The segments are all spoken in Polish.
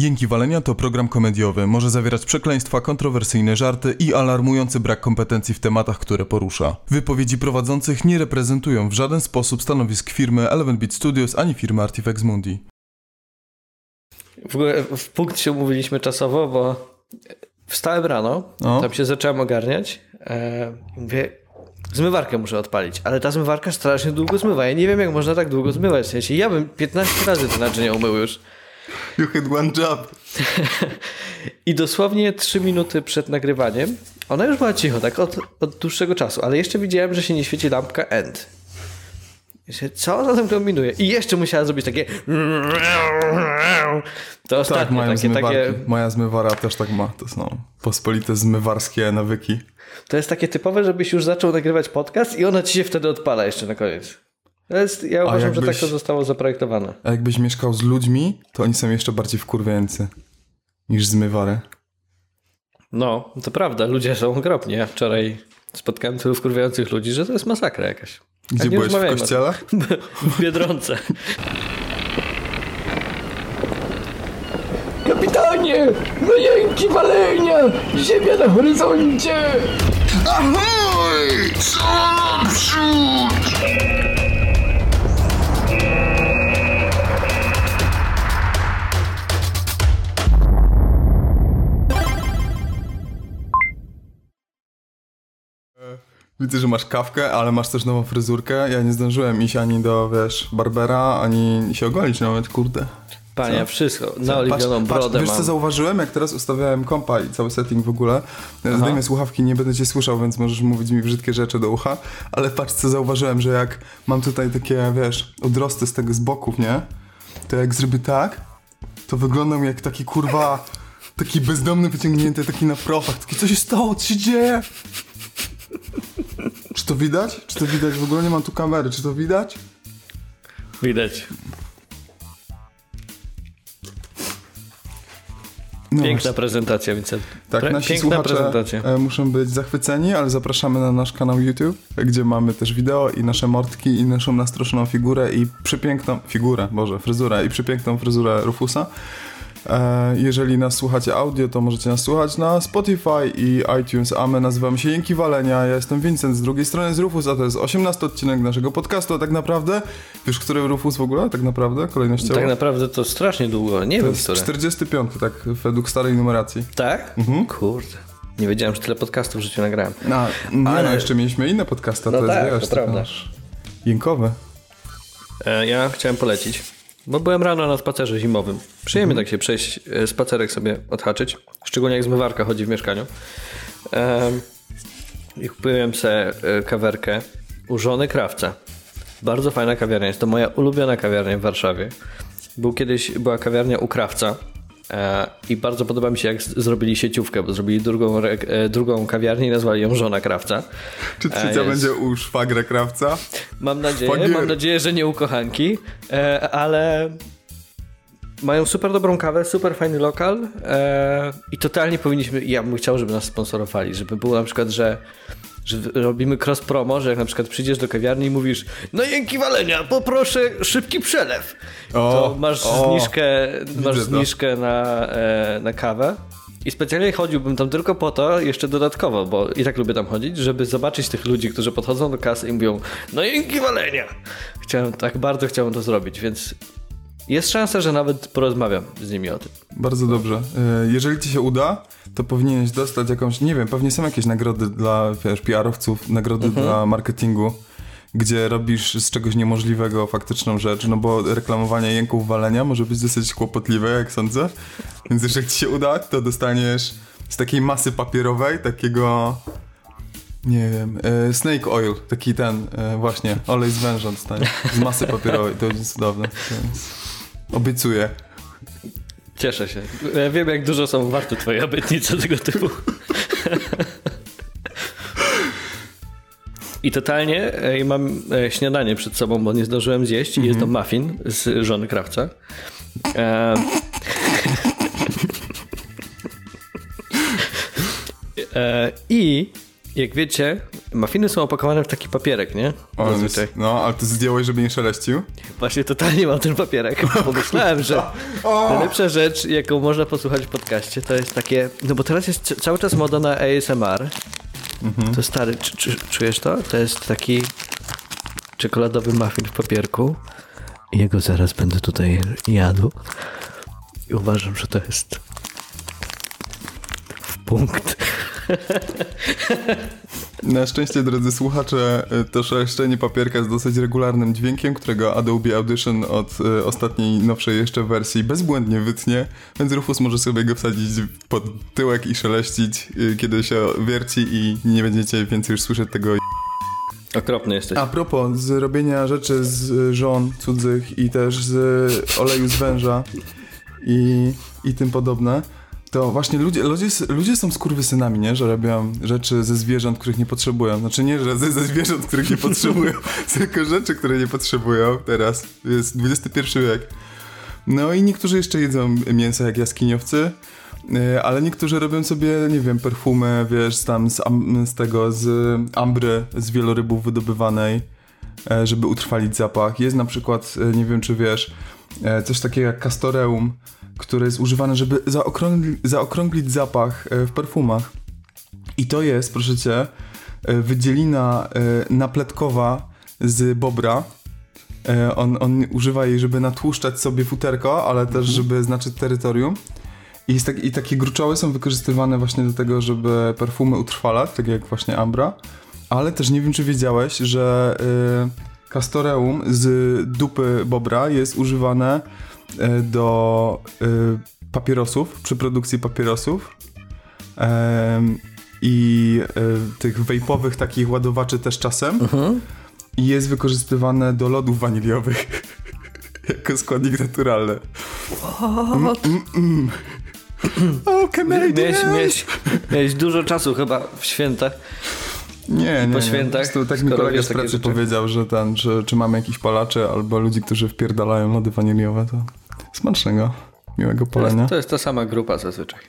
Jęki Walenia to program komediowy. Może zawierać przekleństwa, kontrowersyjne żarty i alarmujący brak kompetencji w tematach, które porusza. Wypowiedzi prowadzących nie reprezentują w żaden sposób stanowisk firmy Eleven Beat Studios ani firmy Artifex Mundi. W ogóle w punkt się umówiliśmy czasowo, bo wstałem rano, No. tam się zacząłem ogarniać e, i mówię, zmywarkę muszę odpalić, ale ta zmywarka strasznie długo zmywa. Ja nie wiem, jak można tak długo zmywać. W sensie, ja bym 15 razy te naczynia umył już. You hit one job. I dosłownie 3 minuty przed nagrywaniem, ona już była cicho, tak od, od dłuższego czasu, ale jeszcze widziałem, że się nie świeci lampka end. Się, Co ona tam kombinuje? I jeszcze musiała zrobić takie. To Tak, ostatnie, mają takie, zmywarki. takie. Moja zmywara też tak ma. To są pospolite zmywarskie nawyki. To jest takie typowe, żebyś już zaczął nagrywać podcast i ona ci się wtedy odpala jeszcze na koniec. Jest, ja uważam, że jakbyś- tak to zostało zaprojektowane. A jakbyś mieszkał z ludźmi, to oni są jeszcze bardziej wkurwiający niż zmywary. No, to prawda, ludzie są okropni. Ja wczoraj spotkałem tylu wkurwiających ludzi, że to jest masakra jakaś. Gdzie byłeś? W kościele? W Biedronce. Kapitanie! No jęki walenia! Ziemia na horyzoncie! Ahoj! Co naprzód! Widzę, że masz kawkę, ale masz też nową fryzurkę. Ja nie zdążyłem iść ani do, wiesz, barbera, ani się ogolić nawet, kurde. Panie, Co? wszystko. Naoliwioną brodę wiesz mam. co zauważyłem, jak teraz ustawiałem kompa i cały setting w ogóle. Zdejmę słuchawki, nie będę cię słyszał, więc możesz mówić mi brzydkie rzeczy do ucha, ale patrz co zauważyłem, że jak mam tutaj takie, wiesz, odrosty z tego z boków, nie? To jak zrobię tak, to wyglądam jak taki kurwa, taki bezdomny wyciągnięty, taki na profach, taki co się stało, co się dzieje? Czy to widać? Czy to widać? W ogóle nie mam tu kamery, czy to widać? Widać. No Piękna właśnie. prezentacja, Vincent. Tak, Pre- nasi Piękna słuchacze prezentacja. e, muszą być zachwyceni, ale zapraszamy na nasz kanał YouTube, gdzie mamy też wideo i nasze mordki i naszą nastroszoną figurę i przepiękną, figurę, Boże, fryzurę i przepiękną fryzurę Rufusa. E, jeżeli nas słuchacie audio, to możecie nas słuchać na Spotify i iTunes, a my nazywamy się Jęki Walenia, ja jestem Vincent, z drugiej strony jest Rufus, a to jest 18 odcinek naszego podcastu, a tak naprawdę, wiesz, który Rufus w ogóle, tak naprawdę, kolejnościowo? Tak naprawdę to strasznie długo. Nie to wiem, jest które. 45, tak według starej numeracji. Tak? Mhm. Kurde. Nie wiedziałem, że tyle podcastów w życiu nagrałem. No, nie Ale- no, jeszcze mieliśmy inne podcasty, No to jest, tak, wiesz, to prawda. Jękowe. E, Ja chciałem polecić, bo byłem rano na spacerze zimowym. Przyjemnie tak się przejść, e, spacerek sobie odhaczyć, szczególnie jak zmywarka chodzi w mieszkaniu. I kupiłem sobie kawerkę u żony krawca. Bardzo fajna kawiarnia, jest to moja ulubiona kawiarnia w Warszawie. Był kiedyś, była kawiarnia u krawca i bardzo podoba mi się jak zrobili sieciówkę, bo zrobili drugą, e, drugą kawiarnię i nazwali ją żona krawca. Czy trzecia jest. będzie u szwagra krawca? Mam nadzieję, Szwagier. mam nadzieję, że nie u kochanki, e, ale mają super dobrą kawę, super fajny lokal e, i totalnie powinniśmy, ja bym chciał, żeby nas sponsorowali, żeby było na przykład, że, że robimy cross promo, że jak na przykład przyjdziesz do kawiarni i mówisz no jęki walenia, poproszę szybki przelew, to O, masz o, zniżkę, masz to. zniżkę na, e, na kawę. I specjalnie chodziłbym tam tylko po to, jeszcze dodatkowo, bo i tak lubię tam chodzić, żeby zobaczyć tych ludzi, którzy podchodzą do kasy i mówią no jęki walenia. Chciałem, tak bardzo chciałem to zrobić, więc jest szansa, że nawet porozmawiam z nimi o tym. Bardzo dobrze. E, Jeżeli ci się uda, to powinieneś dostać jakąś, nie wiem, pewnie są jakieś nagrody dla, wiesz, PR-owców, nagrody Mhm. dla marketingu, gdzie robisz z czegoś niemożliwego faktyczną rzecz, no bo reklamowanie jęków walenia może być dosyć kłopotliwe, jak sądzę. Więc jeżeli ci się uda, to dostaniesz z takiej masy papierowej takiego nie wiem, e, snake oil, taki ten, e, właśnie, olej z węża dostaniesz, z masy papierowej, to będzie cudowne, więc obiecuję. Cieszę się. Ja wiem, jak dużo są warte twoje obietnice tego typu. I totalnie e, mam e, śniadanie przed sobą, bo nie zdążyłem zjeść. i Jest to muffin z żony krawca. E... e, I jak wiecie, Mafiny są opakowane w taki papierek, nie? O, Zazwyczaj. no, ale ty zdjąłeś, żeby nie szeleścił? Właśnie totalnie mam ten papierek. Pomyślałem, że najlepsza rzecz, jaką można posłuchać w podcaście, to jest takie. No bo teraz jest cały czas moda na ASMR. To stary, czy, czy, czujesz to? To jest taki czekoladowy muffin w papierku. Jego zaraz będę tutaj jadł. I uważam, że to jest punkt. Na szczęście, drodzy słuchacze, y, to szeleszczenie papierka jest dosyć regularnym dźwiękiem, którego Adobe Audition od y, ostatniej, nowszej jeszcze wersji bezbłędnie wytnie, więc Rufus może sobie go wsadzić pod tyłek i szeleścić, y, kiedy się wierci i nie będziecie więcej już słyszeć tego Okropny jesteś. A propos z robienia rzeczy z żon cudzych i też z oleju z węża i, i tym podobne, to właśnie ludzie, ludzie, ludzie są skurwysynami, nie? Że robią rzeczy ze zwierząt, których nie potrzebują. Znaczy nie, że ze, ze zwierząt, których nie potrzebują, tylko rzeczy, które nie potrzebują teraz. Jest XXI wiek. No i niektórzy jeszcze jedzą mięso jak jaskiniowcy, yy, ale niektórzy robią sobie, nie wiem, perfumy, wiesz, tam z, z tego, z ambry, z wielorybów wydobywanej, e, żeby utrwalić zapach. Jest na przykład, e, nie wiem czy wiesz, e, coś takiego jak castoreum, które jest używane, żeby zaokrągli, zaokrąglić zapach e, w perfumach. I to jest, proszę cię, e, wydzielina e, napletkowa z bobra. On, on używa jej, żeby natłuszczać sobie futerko, ale też, żeby znaczyć terytorium. I, tak, I takie gruczoły są wykorzystywane właśnie do tego, żeby perfumy utrwalać, tak jak właśnie Ambra. Ale też nie wiem, czy wiedziałeś, że y, castoreum z dupy bobra jest używane do y, papierosów, przy produkcji papierosów. I y, tych wejpowych takich ładowaczy też czasem. I jest wykorzystywane do lodów waniliowych. jako składnik naturalny. Mm, mm, mm. Oh, Canadian! Miałeś, miałeś, miałeś dużo czasu chyba w święta. Nie, nie. po nie. świętach, prostu tak mi kolega z pracy powiedział, że, ten, że czy mamy jakichś palaczy albo ludzi, którzy wpierdalają lody waniliowe, to smacznego, miłego To palenia. jest, to jest ta sama grupa zazwyczaj.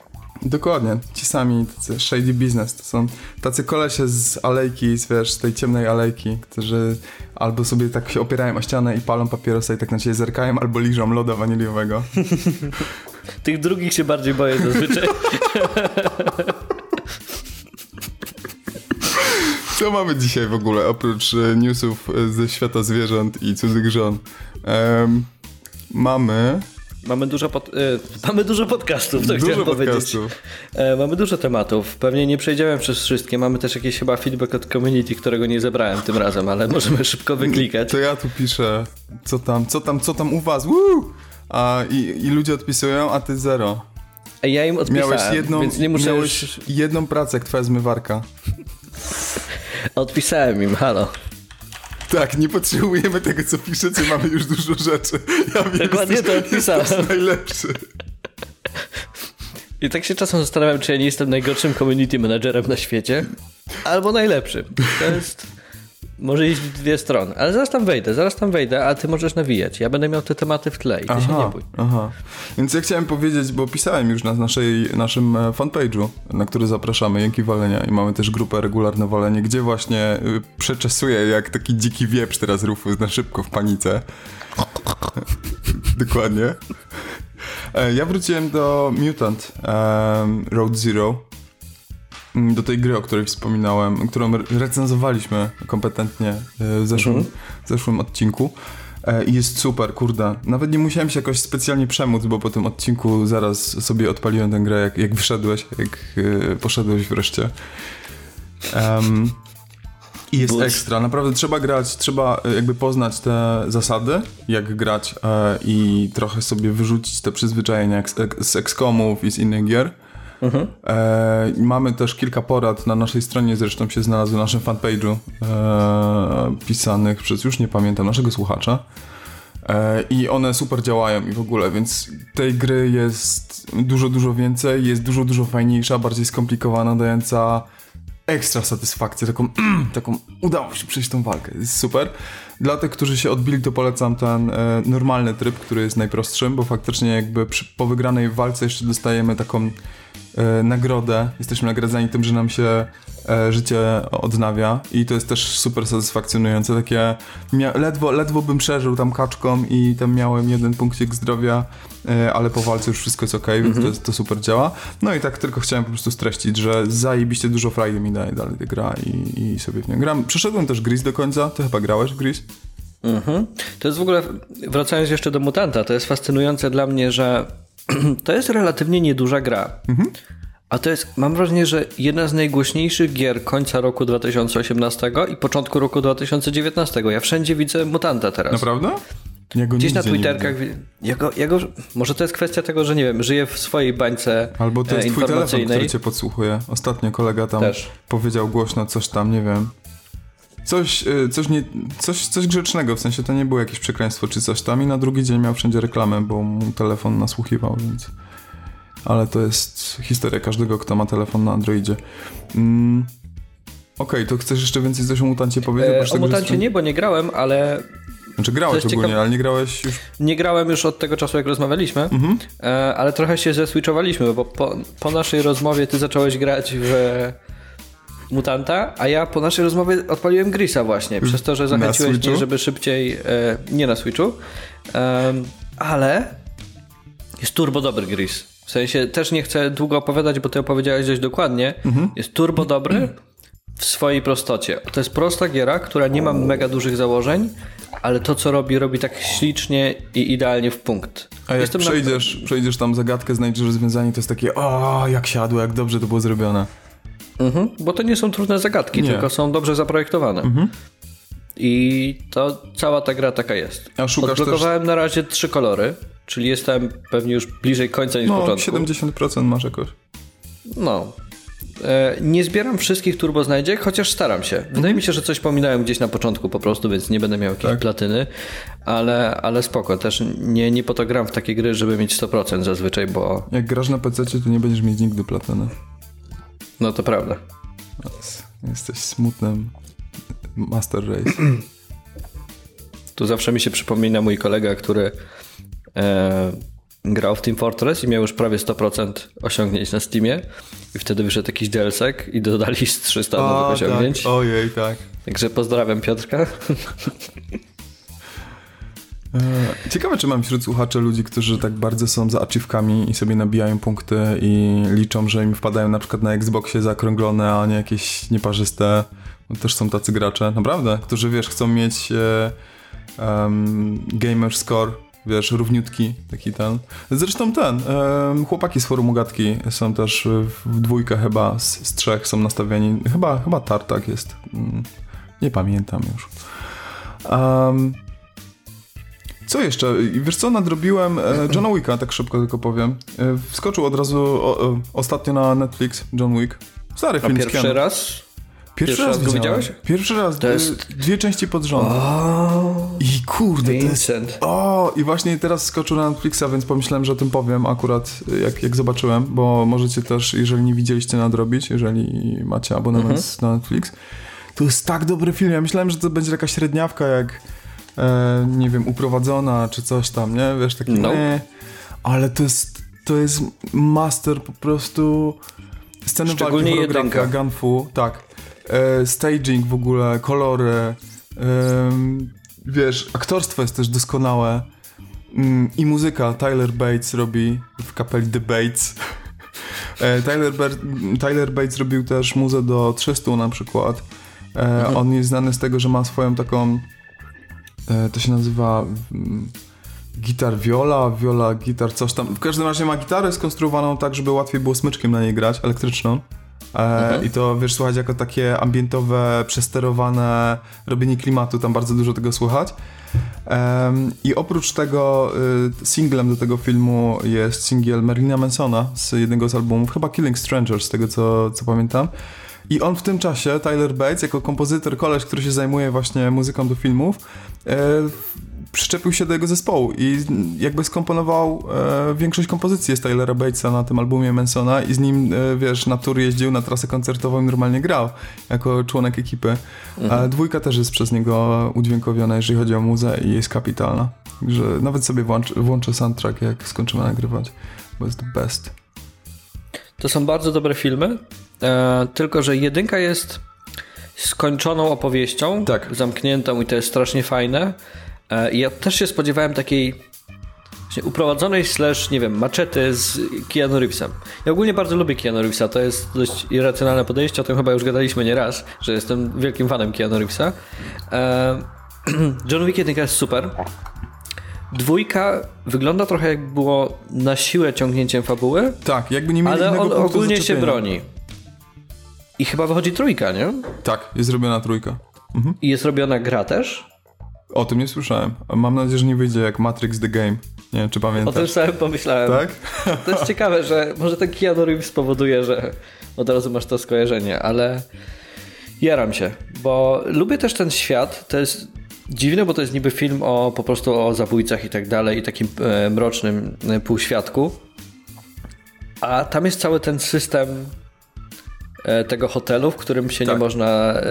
Dokładnie, ci sami tacy shady business, to są tacy kolesie z alejki, z, wiesz, z tej ciemnej alejki, którzy albo sobie tak się opierają o ścianę i palą papierosa i tak na ciebie zerkają, albo liżą loda waniliowego. Tych drugich się bardziej boję zazwyczaj. Co mamy dzisiaj w ogóle, oprócz e, newsów e, ze świata zwierząt i cudzych żon? Em, mamy Mamy dużo, pod, y, mamy dużo podcastów, to dużo chciałem powiedzieć. podcastów. E, mamy dużo tematów. Pewnie nie przejdziemy przez wszystkie. Mamy też jakiś chyba feedback od community, którego nie zebrałem tym razem, ale możemy szybko wyklikać. To ja tu piszę, co tam, co tam, co tam u was, Woo! A, i, I ludzie odpisują, a ty zero. A ja im odpisałem, Miałeś jedną, więc nie muszę miałeś już... jedną pracę, jak twoja zmywarka. Odpisałem im, halo. Tak, nie potrzebujemy tego, co piszecie, mamy już dużo rzeczy. Ja wiem, Dokładnie jesteś- to odpisałem. jesteś najlepszy. I tak się czasem zastanawiam, czy ja nie jestem najgorszym community managerem na świecie, albo najlepszym. To jest... Może iść w dwie strony. Ale zaraz tam wejdę, zaraz tam wejdę, a ty możesz nawijać. Ja będę miał te tematy w tle i ty się nie bój. aha. Więc ja chciałem powiedzieć, bo pisałem już na naszej, naszym e, fanpage'u, na który zapraszamy, Jęki Walenia i mamy też grupę Regularne Walenie, gdzie właśnie y, przeczesuję jak taki dziki wieprz teraz Rufus na szybko w panice. Dokładnie. E, Ja wróciłem do Mutant em, Road Zero. Mm, Do tej gry, o której wspominałem, którą re- recenzowaliśmy kompetentnie e, w zeszłym, w zeszłym odcinku. E, I jest super, kurde. Nawet nie musiałem się jakoś specjalnie przemóc, bo po tym odcinku zaraz sobie odpaliłem tę grę, jak, jak wyszedłeś, jak e, poszedłeś wreszcie. Em, I jest ekstra. Naprawdę trzeba grać, trzeba jakby poznać te zasady, jak grać e, i trochę sobie wyrzucić te przyzwyczajenia z, z XCOMów i z innych gier. E, i mamy też kilka porad na naszej stronie, zresztą się znalazły na naszym fanpage'u e, pisanych przez, już nie pamiętam, naszego słuchacza. E, I one super działają i w ogóle, więc tej gry jest dużo, dużo więcej, jest dużo, dużo fajniejsza, bardziej skomplikowana, dająca ekstra satysfakcję, taką, taką udało się przejść tą walkę, jest super. Dla tych, którzy się odbili, to polecam ten e, normalny tryb, który jest najprostszym, bo faktycznie jakby przy, po wygranej walce jeszcze dostajemy taką e, nagrodę. Jesteśmy nagradzani tym, że nam się e, życie odnawia i to jest też super satysfakcjonujące. Takie ledwo, ledwo bym przeżył tam kaczką i tam miałem jeden punkcik zdrowia, e, ale po walce już wszystko jest ok, więc to, jest- to super działa. No i tak tylko chciałem po prostu streścić, że zajebiście dużo frajdy mi daje dalej ta gra i, i sobie w nią gram. Przeszedłem też Gris do końca. Ty chyba grałeś w Gris? Mhm. To jest w ogóle, wracając jeszcze do Mutanta, to jest fascynujące dla mnie, że to jest relatywnie nieduża gra. A to jest, mam wrażenie, że jedna z najgłośniejszych gier końca roku 2018 i początku roku 2019. Ja wszędzie widzę Mutanta teraz. Naprawdę? Ja Gdzieś na Twitterkach. Ja go, ja go, może to jest kwestia tego, że nie wiem, żyję w swojej bańce Albo to e, jest twój telefon, który cię podsłuchuje. Ostatnio kolega tam Też. powiedział głośno coś tam, nie wiem. Coś, y, coś, nie, coś, coś grzecznego, w sensie to nie było jakieś przekleństwo czy coś tam i na drugi dzień miał wszędzie reklamę, bo mu telefon nasłuchiwał, więc... Ale to jest historia każdego, kto ma telefon na Androidzie. Mm. Okej, to chcesz jeszcze więcej coś o Mutancie powiedzieć? E, o tego, że Mutancie stron- nie, bo nie grałem, ale Znaczy grałeś ogólnie, ciekawe- ale nie grałeś już... Nie grałem już od tego czasu, jak rozmawialiśmy, Mhm. e, ale trochę się zeswitchowaliśmy, bo po, po naszej rozmowie ty zacząłeś grać w Mutanta, a ja po naszej rozmowie odpaliłem Grisa właśnie, przez to, że zachęciłeś mnie, żeby szybciej... E, nie na Switchu, em, ale jest turbo dobry Gris. W sensie też nie chcę długo opowiadać, bo ty opowiedziałeś dość dokładnie. Mhm. Jest turbo dobry w swojej prostocie. To jest prosta giera, która nie ma mega dużych założeń, ale to, co robi, robi tak ślicznie i idealnie w punkt. A jak Jestem na- przejdziesz, przejdziesz tam zagadkę, znajdziesz rozwiązanie, to jest takie o, jak siadło, jak dobrze to było zrobione. Mhm, bo to nie są trudne zagadki, Nie. tylko są dobrze zaprojektowane. I to cała ta gra taka jest. A szukasz Odblokowałem na razie trzy kolory, czyli jestem pewnie już bliżej końca niż No, początku. 70% masz jakoś. No. E, Nie zbieram wszystkich turbo znajdziek, chociaż staram się. Wydaje mi się, że coś pominąłem gdzieś na początku po prostu, więc nie będę miał jakiejś Tak. platyny, ale, ale spoko. Też nie, nie po to gram w takie gry, żeby mieć 100% zazwyczaj, bo Jak grasz na PC, to nie będziesz mieć nigdy platyny. No to prawda. Jesteś smutnym Master Race. Tu zawsze mi się przypomina mój kolega, który e, grał w Team Fortress i miał już prawie 100% osiągnięć na Steamie i wtedy wyszedł jakiś DLC i dodali z 300 nowych osiągnięć. tak. Ojej, tak. Także pozdrawiam Piotrka. E, Ciekawe, czy mam wśród słuchaczy ludzi, którzy tak bardzo są za achievkami i sobie nabijają punkty i liczą, że im wpadają na przykład na Xboxie zakrąglone, a nie jakieś nieparzyste. No, też są tacy gracze, naprawdę, którzy, wiesz, chcą mieć e, em, gamer score, wiesz, równiutki, taki ten. Zresztą ten, em, chłopaki z forum Ugatki są też w dwójkę chyba, z, z trzech są nastawieni, chyba, chyba Tartak jest, Mm, nie pamiętam już. Um, co jeszcze? Wiesz co, nadrobiłem e, Johna Wicka, tak szybko tylko powiem. E, Wskoczył od razu o, o, ostatnio na Netflix John Wick. Stary A film z pierwszy Keanu. raz? Pierwszy, pierwszy raz, raz go widziałeś? Pierwszy raz. To e, jest- Dwie części pod rząd. O, I kurde, to jest... Vincent. O, i właśnie teraz skoczył na Netflixa, więc pomyślałem, że o tym powiem akurat, e, jak, jak zobaczyłem, bo możecie też, jeżeli nie widzieliście, nadrobić, jeżeli macie abonament na Netflix. To jest tak dobry film. Ja myślałem, że to będzie jakaś średniawka, jak e, nie wiem, uprowadzona, czy coś tam, nie? Wiesz, taki No. nie. Ale to jest, to jest master po prostu sceny Szczególnie walki, choreografia, gunfu, tak. E, staging w ogóle, kolory, em, wiesz, aktorstwo jest też doskonałe. Mm, I muzyka Tyler Bates robi w kapeli The Bates. E, Tyler, Ber- Tyler Bates robił też muzę do 300 na przykład. E, On jest znany z tego, że ma swoją taką e, to się nazywa mm, gitar viola, viola gitar coś tam. W każdym razie ma gitarę skonstruowaną tak, żeby łatwiej było smyczkiem na niej grać, elektryczną. E, I to wiesz, słuchać jako takie ambientowe, przesterowane robienie klimatu, tam bardzo dużo tego słychać. Em, I oprócz tego y, singlem do tego filmu jest singiel Merlina Mansona z jednego z albumów, chyba Killing Strangers, z tego co, co pamiętam. I on w tym czasie, Tyler Bates, jako kompozytor, koleś, który się zajmuje właśnie muzyką do filmów, e, przyczepił się do jego zespołu i jakby skomponował e, większość kompozycji z Tylera Batesa na tym albumie Mansona i z nim, e, wiesz, na tour jeździł na trasę koncertową i normalnie grał jako członek ekipy. A dwójka też jest przez niego udźwiękowiona, jeżeli chodzi o muzę i jest kapitalna. Że nawet sobie włącz, włączę soundtrack, jak skończymy nagrywać, bo jest the best. To są bardzo dobre filmy, e, tylko że jedynka jest skończoną opowieścią, Tak. zamkniętą i to jest strasznie fajne. E, ja też się spodziewałem takiej uprowadzonej slash, nie wiem, maczety z Keanu Reevesem. Ja ogólnie bardzo lubię Keanu Reevesa, to jest dość irracjonalne podejście, o tym chyba już gadaliśmy nieraz, że jestem wielkim fanem Keanu Reevesa. E, John Wick 1 jest super. Dwójka wygląda trochę jak było na siłę ciągnięciem fabuły, Tak, jakby nie mieli ale on ogólnie się broni. I chyba wychodzi trójka, nie? Tak, jest zrobiona trójka. I jest robiona gra też. O tym nie słyszałem. Mam nadzieję, że nie wyjdzie jak Matrix The Game. Nie wiem, czy O tym pamiętasz. samym pomyślałem. Tak? To jest ciekawe, że może ten Keanu Reeves spowoduje, że od razu masz to skojarzenie, ale jaram się, bo lubię też ten świat. To jest dziwne, bo to jest niby film o po prostu o zabójcach i tak dalej i takim e, mrocznym e, półświadku. A tam jest cały ten system tego hotelu, w którym się nie Tak. można e,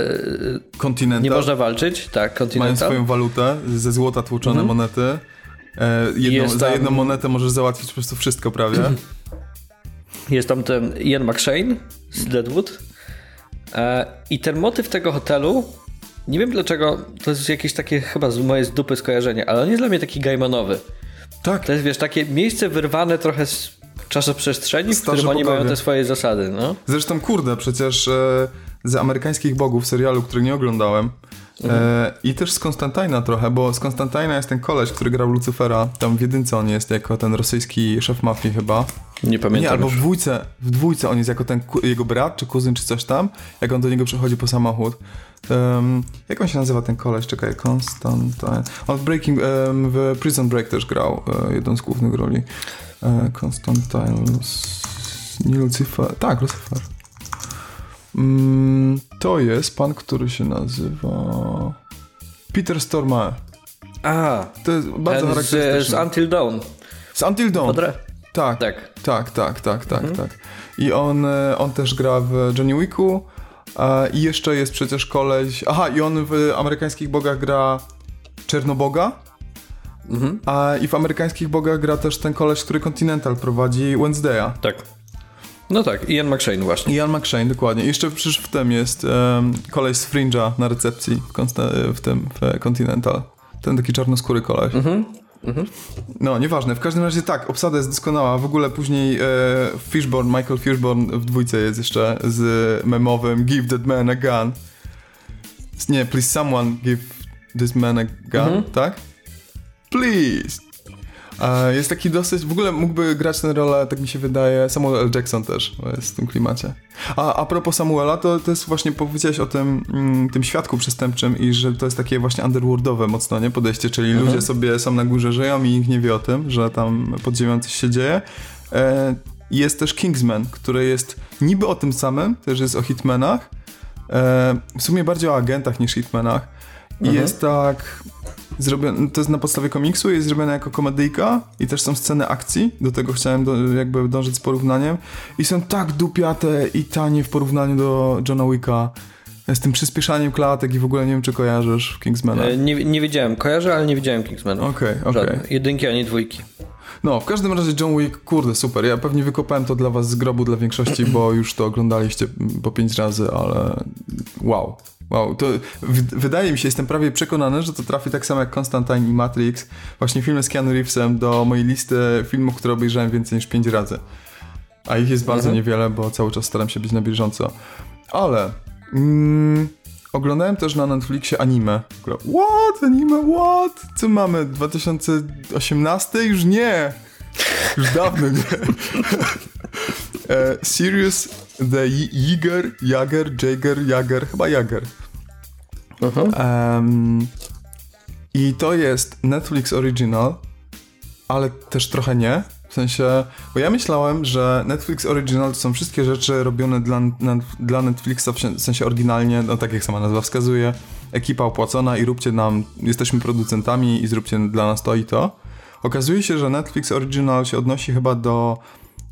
Continental. nie można walczyć. Tak, Mają Continental. swoją walutę, ze złota tłoczone monety. E, jedną, Jest Za tam- jedną monetę możesz załatwić po prostu wszystko prawie. Jest tam ten Ian McShane z Deadwood. E, I ten motyw tego hotelu, nie wiem dlaczego, to jest jakieś takie chyba z moje z dupy skojarzenie, ale on jest dla mnie taki gaimanowy. tak. To jest, wiesz, takie miejsce wyrwane trochę z czasoprzestrzeni, w którym oni mają te swoje zasady, no. Zresztą, kurde, przecież e, z amerykańskich bogów serialu, który nie oglądałem. E, I też z Konstantina trochę, bo z Konstantina jest ten koleś, który grał Lucifera. Tam w jedynce on jest jako ten rosyjski szef mafii chyba. Nie pamiętam Nie, albo w dwójce, w dwójce on jest jako ten jego brat, czy kuzyn, czy coś tam, jak on do niego przychodzi po samochód. Um, jak on się nazywa ten koleś? Czekaj, Constantine. On w Breaking, em, w Prison Break też grał e, jedną z głównych roli. E, Constantine, Lus- nie Lucifer, tak, Lucifer. Mm, to jest pan, który się nazywa Peter Stormare. A, To jest bardzo ten z, charakterystyczny. z Until Dawn. Z Until Dawn. Odre... Tak, Tak. tak, tak, tak, tak, tak. I on, e, on też gra w Johnny Wicku i jeszcze jest przecież koleś... Aha, i on w amerykańskich bogach gra Czernoboga, a i w amerykańskich bogach gra też ten koleś, który Continental prowadzi, Wednesdaya. Tak. No tak, Ian McShane właśnie. Ian McShane, dokładnie. I jeszcze przecież w tym jest um, koleś z Fringe'a na recepcji w, w tym, w Continental. Ten taki czarnoskóry koleś. No, nieważne. W każdym razie tak, obsada jest doskonała. W ogóle później e, Fishborn, Michael Fishborn w dwójce jest jeszcze z memowym Give that man a gun. Nie, please someone give this man a gun, tak? Please! Jest taki dosyć, w ogóle mógłby grać tę rolę, tak mi się wydaje, Samuel L. Jackson też jest w tym klimacie. A, a propos Samuela, to, to jest właśnie, powiedziałeś o tym, mm, tym świadku przestępczym i że to jest takie właśnie underworldowe mocno, nie, podejście, czyli ludzie sobie są na górze żyją i nikt nie wie o tym, że tam pod ziemią coś się dzieje. E, jest też Kingsman, który jest niby o tym samym, też jest o hitmenach, e, w sumie bardziej o agentach niż hitmenach i jest tak zrobione, to jest na podstawie komiksu, jest zrobione jako komedyjka i też są sceny akcji, do tego chciałem do, jakby dążyć z porównaniem i są tak dupiate i tanie w porównaniu do Johna Wicka z tym przyspieszaniem klatek i w ogóle nie wiem, czy kojarzysz w Kingsmana. E, Nie, nie widziałem, kojarzę, ale nie widziałem Kingsmana. Okej, okej. Żadnej. Jedynki ani dwójki. No, w każdym razie John Wick, kurde, super. Ja pewnie wykopałem to dla was z grobu dla większości, bo już to oglądaliście po pięć razy, ale wow. Wow, to wydaje mi się, jestem prawie przekonany, że to trafi tak samo jak Constantine i Matrix, właśnie filmy z Keanu Reevesem do mojej listy filmów, które obejrzałem więcej niż pięć razy. A ich jest bardzo niewiele, bo cały czas staram się być na bieżąco. Ale mm, oglądałem też na Netflixie anime. What? Anime? What? Co mamy? 2018? Już nie! Już dawno nie. e, Sirius the Jager, Jager, Jager, Jager, chyba Jager. Em, I to jest Netflix Original, ale też trochę nie. W sensie, bo ja myślałem, że Netflix Original to są wszystkie rzeczy robione dla, dla Netflixa, w sensie oryginalnie, no tak jak sama nazwa wskazuje, ekipa opłacona i róbcie nam, jesteśmy producentami i zróbcie dla nas to i to. Okazuje się, że Netflix Original się odnosi chyba do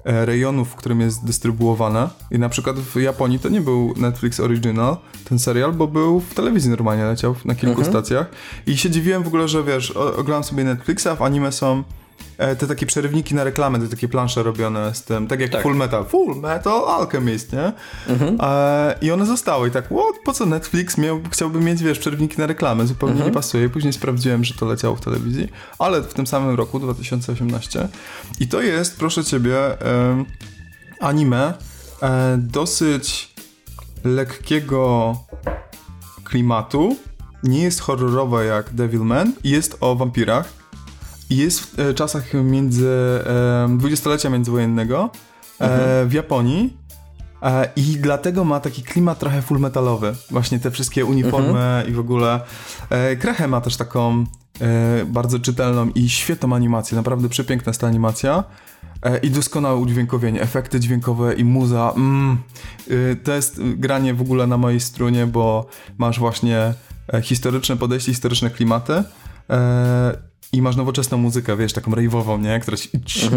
rejonu, w którym jest dystrybuowane. I na przykład w Japonii to nie był Netflix Original, ten serial, bo był w telewizji normalnie, leciał na kilku stacjach. I się dziwiłem w ogóle, że wiesz, oglądam sobie Netflixa, a w anime są e, te takie przerywniki na reklamy, te takie plansze robione z tym, tak jak Tak. Full Metal. Full Metal Alchemist, nie? E, I one zostały i tak, what? Po co Netflix miał, chciałby mieć, wiesz, przerywniki na reklamy? Zupełnie nie pasuje. Później sprawdziłem, że to leciało w telewizji, ale w tym samym roku, 2018. I to jest, proszę ciebie, em, anime e, dosyć lekkiego klimatu. Nie jest horrorowe jak Devilman. Jest o wampirach. I jest w e, czasach między dwudziestolecia międzywojennego e, w Japonii. E, I dlatego ma taki klimat trochę full metalowy. Właśnie te wszystkie uniformy i w ogóle. Krechę ma też taką bardzo czytelną i świetną animację. Naprawdę przepiękna jest ta animacja. I doskonałe udźwiękowienie, efekty dźwiękowe i muza. Mm. To jest granie w ogóle na mojej strunie, bo masz właśnie historyczne podejście, historyczne klimaty. E, i masz nowoczesną muzykę, wiesz, taką rave'ową, nie? Która ci,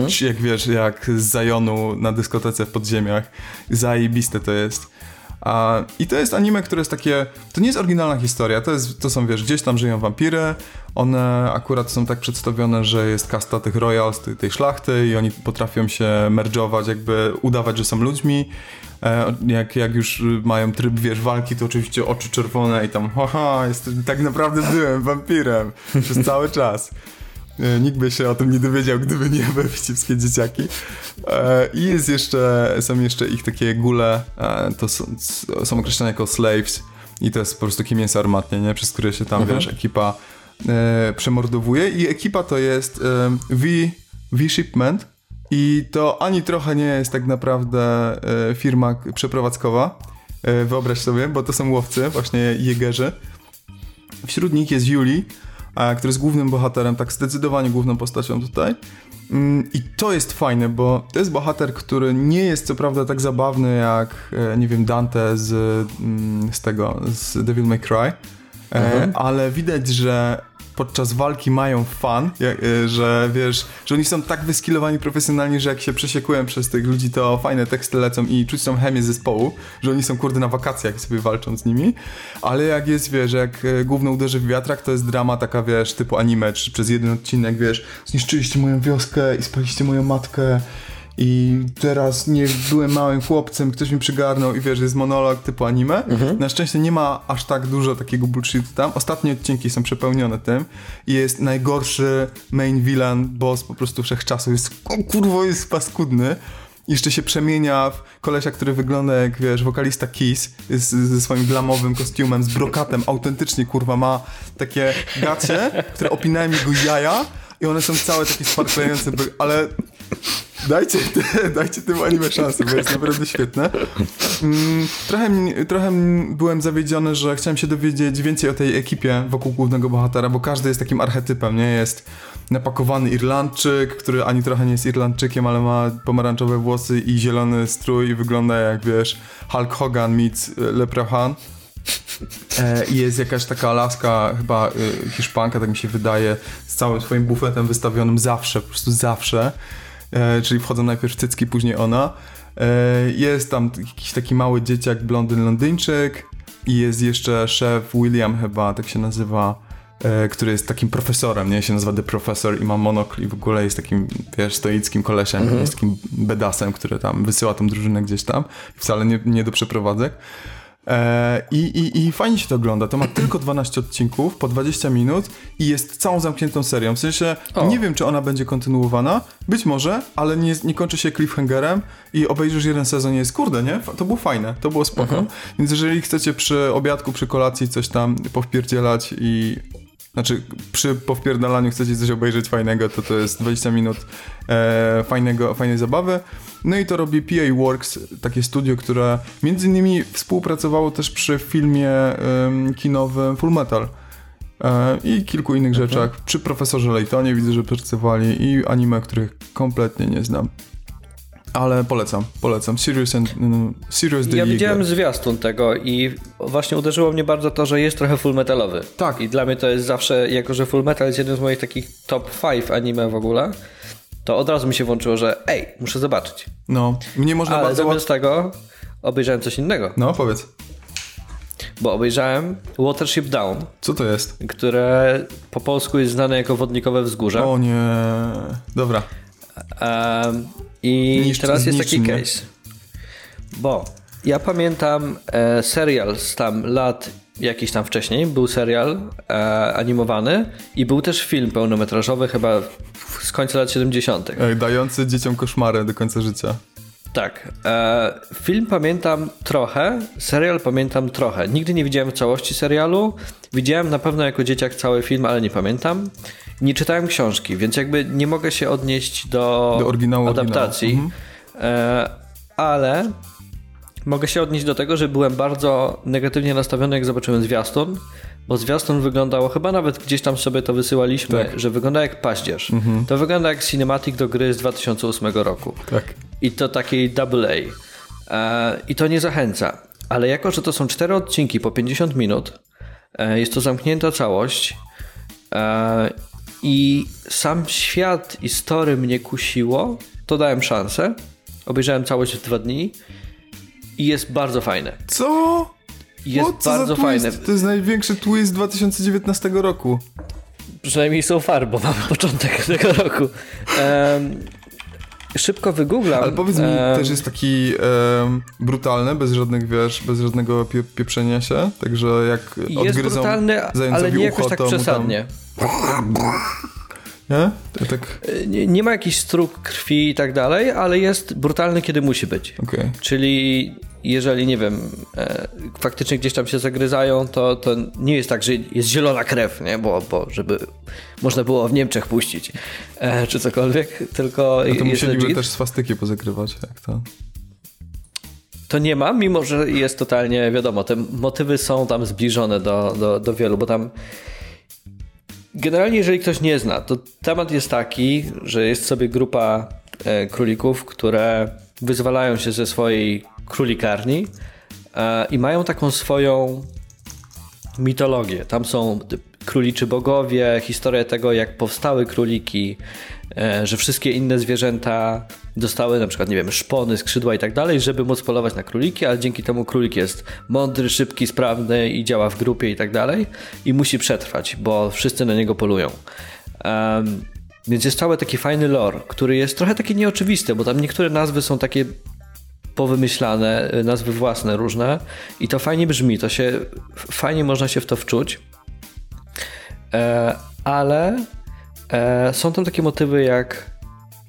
ci, jak wiesz, jak z Zajonu na dyskotece w podziemiach. Zajebiste to jest. A, I to jest anime, które jest takie. To nie jest oryginalna historia, to, jest, to są, wiesz, gdzieś tam żyją wampiry. One akurat są tak przedstawione, że jest kasta tych royals, tej, tej szlachty, i oni potrafią się merdżować, jakby udawać, że są ludźmi. E, jak, jak już mają tryb, wiesz, walki, to oczywiście oczy czerwone i tam, haha, jestem, tak naprawdę byłem wampirem przez cały czas. E, Nikt by się o tym nie dowiedział, gdyby nie były wścibskie dzieciaki. E, I jest jeszcze, są jeszcze ich takie gule, to są, są określane jako slaves i to jest po prostu takie mięso armatnie, nie? Przez które się tam, wiesz, ekipa e, przemordowuje i ekipa to jest e, V, V-Shipment i to ani trochę nie jest tak naprawdę e, firma przeprowadzkowa, e, wyobraź sobie, bo to są łowcy, właśnie jegerzy. Wśród nich jest Yuli, a, który jest głównym bohaterem, tak zdecydowanie główną postacią tutaj. Mm, I to jest fajne, bo to jest bohater, który nie jest co prawda tak zabawny jak, e, nie wiem, Dante z, mm, z tego, z Devil May Cry, e, ale widać, że podczas walki mają fan, e, że wiesz, że oni są tak wyskilowani profesjonalnie, że jak się przesiekują przez tych ludzi, to fajne teksty lecą i czuć tą chemię zespołu, że oni są kurde na wakacjach i sobie walczą z nimi, ale jak jest, wiesz, jak e, główno uderzy w wiatrak, to jest drama taka, wiesz, typu anime, czy przez jeden odcinek, wiesz, zniszczyliście moją wioskę i spaliście moją matkę i teraz nie byłem małym chłopcem, ktoś mi przygarnął i wiesz, jest monolog typu anime. Na szczęście nie ma aż tak dużo takiego bullshitu tam. Ostatnie odcinki są przepełnione tym i jest najgorszy main villain, boss po prostu wszechczasu. Jest, o kurwo, jest paskudny. Jeszcze się przemienia w kolesia, który wygląda jak, wiesz, wokalista Kiss ze swoim glamowym kostiumem, z brokatem. Autentycznie, kurwa, ma takie gacie, które opinają jego jaja i one są całe takie sparklające, ale Dajcie, dajcie tym anime szansę, bo jest naprawdę świetne. Mm, trochę, trochę byłem zawiedziony, że chciałem się dowiedzieć więcej o tej ekipie wokół głównego bohatera, bo każdy jest takim archetypem, nie? Jest napakowany Irlandczyk, który ani trochę nie jest Irlandczykiem, ale ma pomarańczowe włosy i zielony strój i wygląda jak, wiesz, Hulk Hogan meets y, Leprechaun. E, I jest jakaś taka laska, chyba y, Hiszpanka, tak mi się wydaje, z całym swoim bufetem wystawionym zawsze, po prostu zawsze. E, czyli wchodzą najpierw cycki, później ona. E, jest tam jakiś taki mały dzieciak, blondyn Londyńczyk i jest jeszcze szef William chyba, tak się nazywa, e, który jest takim profesorem, nie? Się nazywa The Professor i ma monokl i w ogóle jest takim, wiesz, stoickim kolesiem, jest takim bedasem, który tam wysyła tą drużynę gdzieś tam. Wcale nie, nie do przeprowadzek. E, i, i, I fajnie się to ogląda. To ma tylko 12 odcinków, po 20 minut i jest całą zamkniętą serią. W sensie O. nie wiem, czy ona będzie kontynuowana. Być może, ale nie, nie kończy się cliffhangerem i obejrzysz jeden sezon i jest kurde, nie? To było fajne, to było spoko. Więc jeżeli chcecie przy obiadku, przy kolacji coś tam powpierdzielać i znaczy, przy powpierdalaniu chcecie coś obejrzeć fajnego, to to jest 20 minut e, fajnego, fajnej zabawy. No i to robi PA Works, takie studio, które między innymi współpracowało też przy filmie em, kinowym Full Metal. E, I kilku innych rzeczach. Przy Profesorze Laytonie widzę, że pracowali i anime, których kompletnie nie znam. Ale polecam, polecam. Serious, and, mm, Serious the Ja widziałem zwiastun tego i właśnie uderzyło mnie bardzo to, że jest trochę full metalowy. Tak. I dla mnie to jest zawsze, jako że full metal jest jednym z moich takich top 5 anime w ogóle, to od razu mi się włączyło, że ej, muszę zobaczyć. No, mnie można Ale bardzo... zamiast tego obejrzałem coś innego, No, powiedz. bo obejrzałem Watership Down, Co to jest? które po polsku jest znane jako Wodnikowe Wzgórze. O nie... Dobra. Um, I Niszcz- teraz jest taki case. Bo ja pamiętam e, serial z tam lat jakiś tam wcześniej, był serial e, animowany i był też film pełnometrażowy chyba w- z końca lat 70. Ej, Dający dzieciom koszmary do końca życia. Tak. E, film pamiętam trochę, serial pamiętam trochę. Nigdy nie widziałem całości serialu. Widziałem na pewno jako dzieciak cały film, ale nie pamiętam. Nie czytałem książki, więc jakby nie mogę się odnieść do, Do oryginału, adaptacji. oryginału. E, ale mogę się odnieść do tego, że byłem bardzo negatywnie nastawiony, jak zobaczyłem zwiastun, bo zwiastun wyglądał, chyba nawet gdzieś tam sobie to wysyłaliśmy, Tak. że wygląda jak paździerz. To wygląda jak cinematic do gry z 2008 roku. Tak. I to takiej double A. E, I to nie zachęca. Ale jako, że to są cztery odcinki po 50 minut, e, jest to zamknięta całość i sam świat i story mnie kusiło, to dałem szansę. Obejrzałem całość w dwa dni i jest bardzo fajne. Co? Jest What? Bardzo fajne. To jest największy twist 2019 roku. Przynajmniej so far, bo mam początek tego roku. Em, szybko wygooglam. Ale powiedz mi, em, też jest taki em, brutalny, bez żadnych, wiesz, bez żadnego pie pieprzenia się, także jak Jest odgryzą brutalny, ale nie jakoś ucho, tak to mu tam- przesadnie. Nie? To tak, Nie, nie ma jakichś strug krwi i tak dalej, ale jest brutalny, kiedy musi być. okej. Czyli jeżeli, nie wiem, e, faktycznie gdzieś tam się zagryzają, to, to nie jest tak, że jest zielona krew, nie? Bo, bo żeby można było w Niemczech puścić, e, czy cokolwiek, tylko No to jest musieliby legit. też swastyki pozakrywać, jak to. To nie ma, mimo że jest totalnie, wiadomo, te motywy są tam zbliżone do, do, do wielu, bo tam generalnie jeżeli ktoś nie zna, to temat jest taki, że jest sobie grupa e, królików, które wyzwalają się ze swojej królikarni e, i mają taką swoją mitologię. Tam są króliczy bogowie, historia tego, jak powstały króliki, e, że wszystkie inne zwierzęta dostały na przykład, nie wiem, szpony, skrzydła i tak dalej, żeby móc polować na króliki, ale dzięki temu królik jest mądry, szybki, sprawny i działa w grupie i tak dalej i musi przetrwać, bo wszyscy na niego polują. Em, więc jest cały taki fajny lore, który jest trochę taki nieoczywisty, bo tam niektóre nazwy są takie powymyślane, y, nazwy własne różne i to fajnie brzmi, to się fajnie można się w to wczuć. E, ale e, są tam takie motywy jak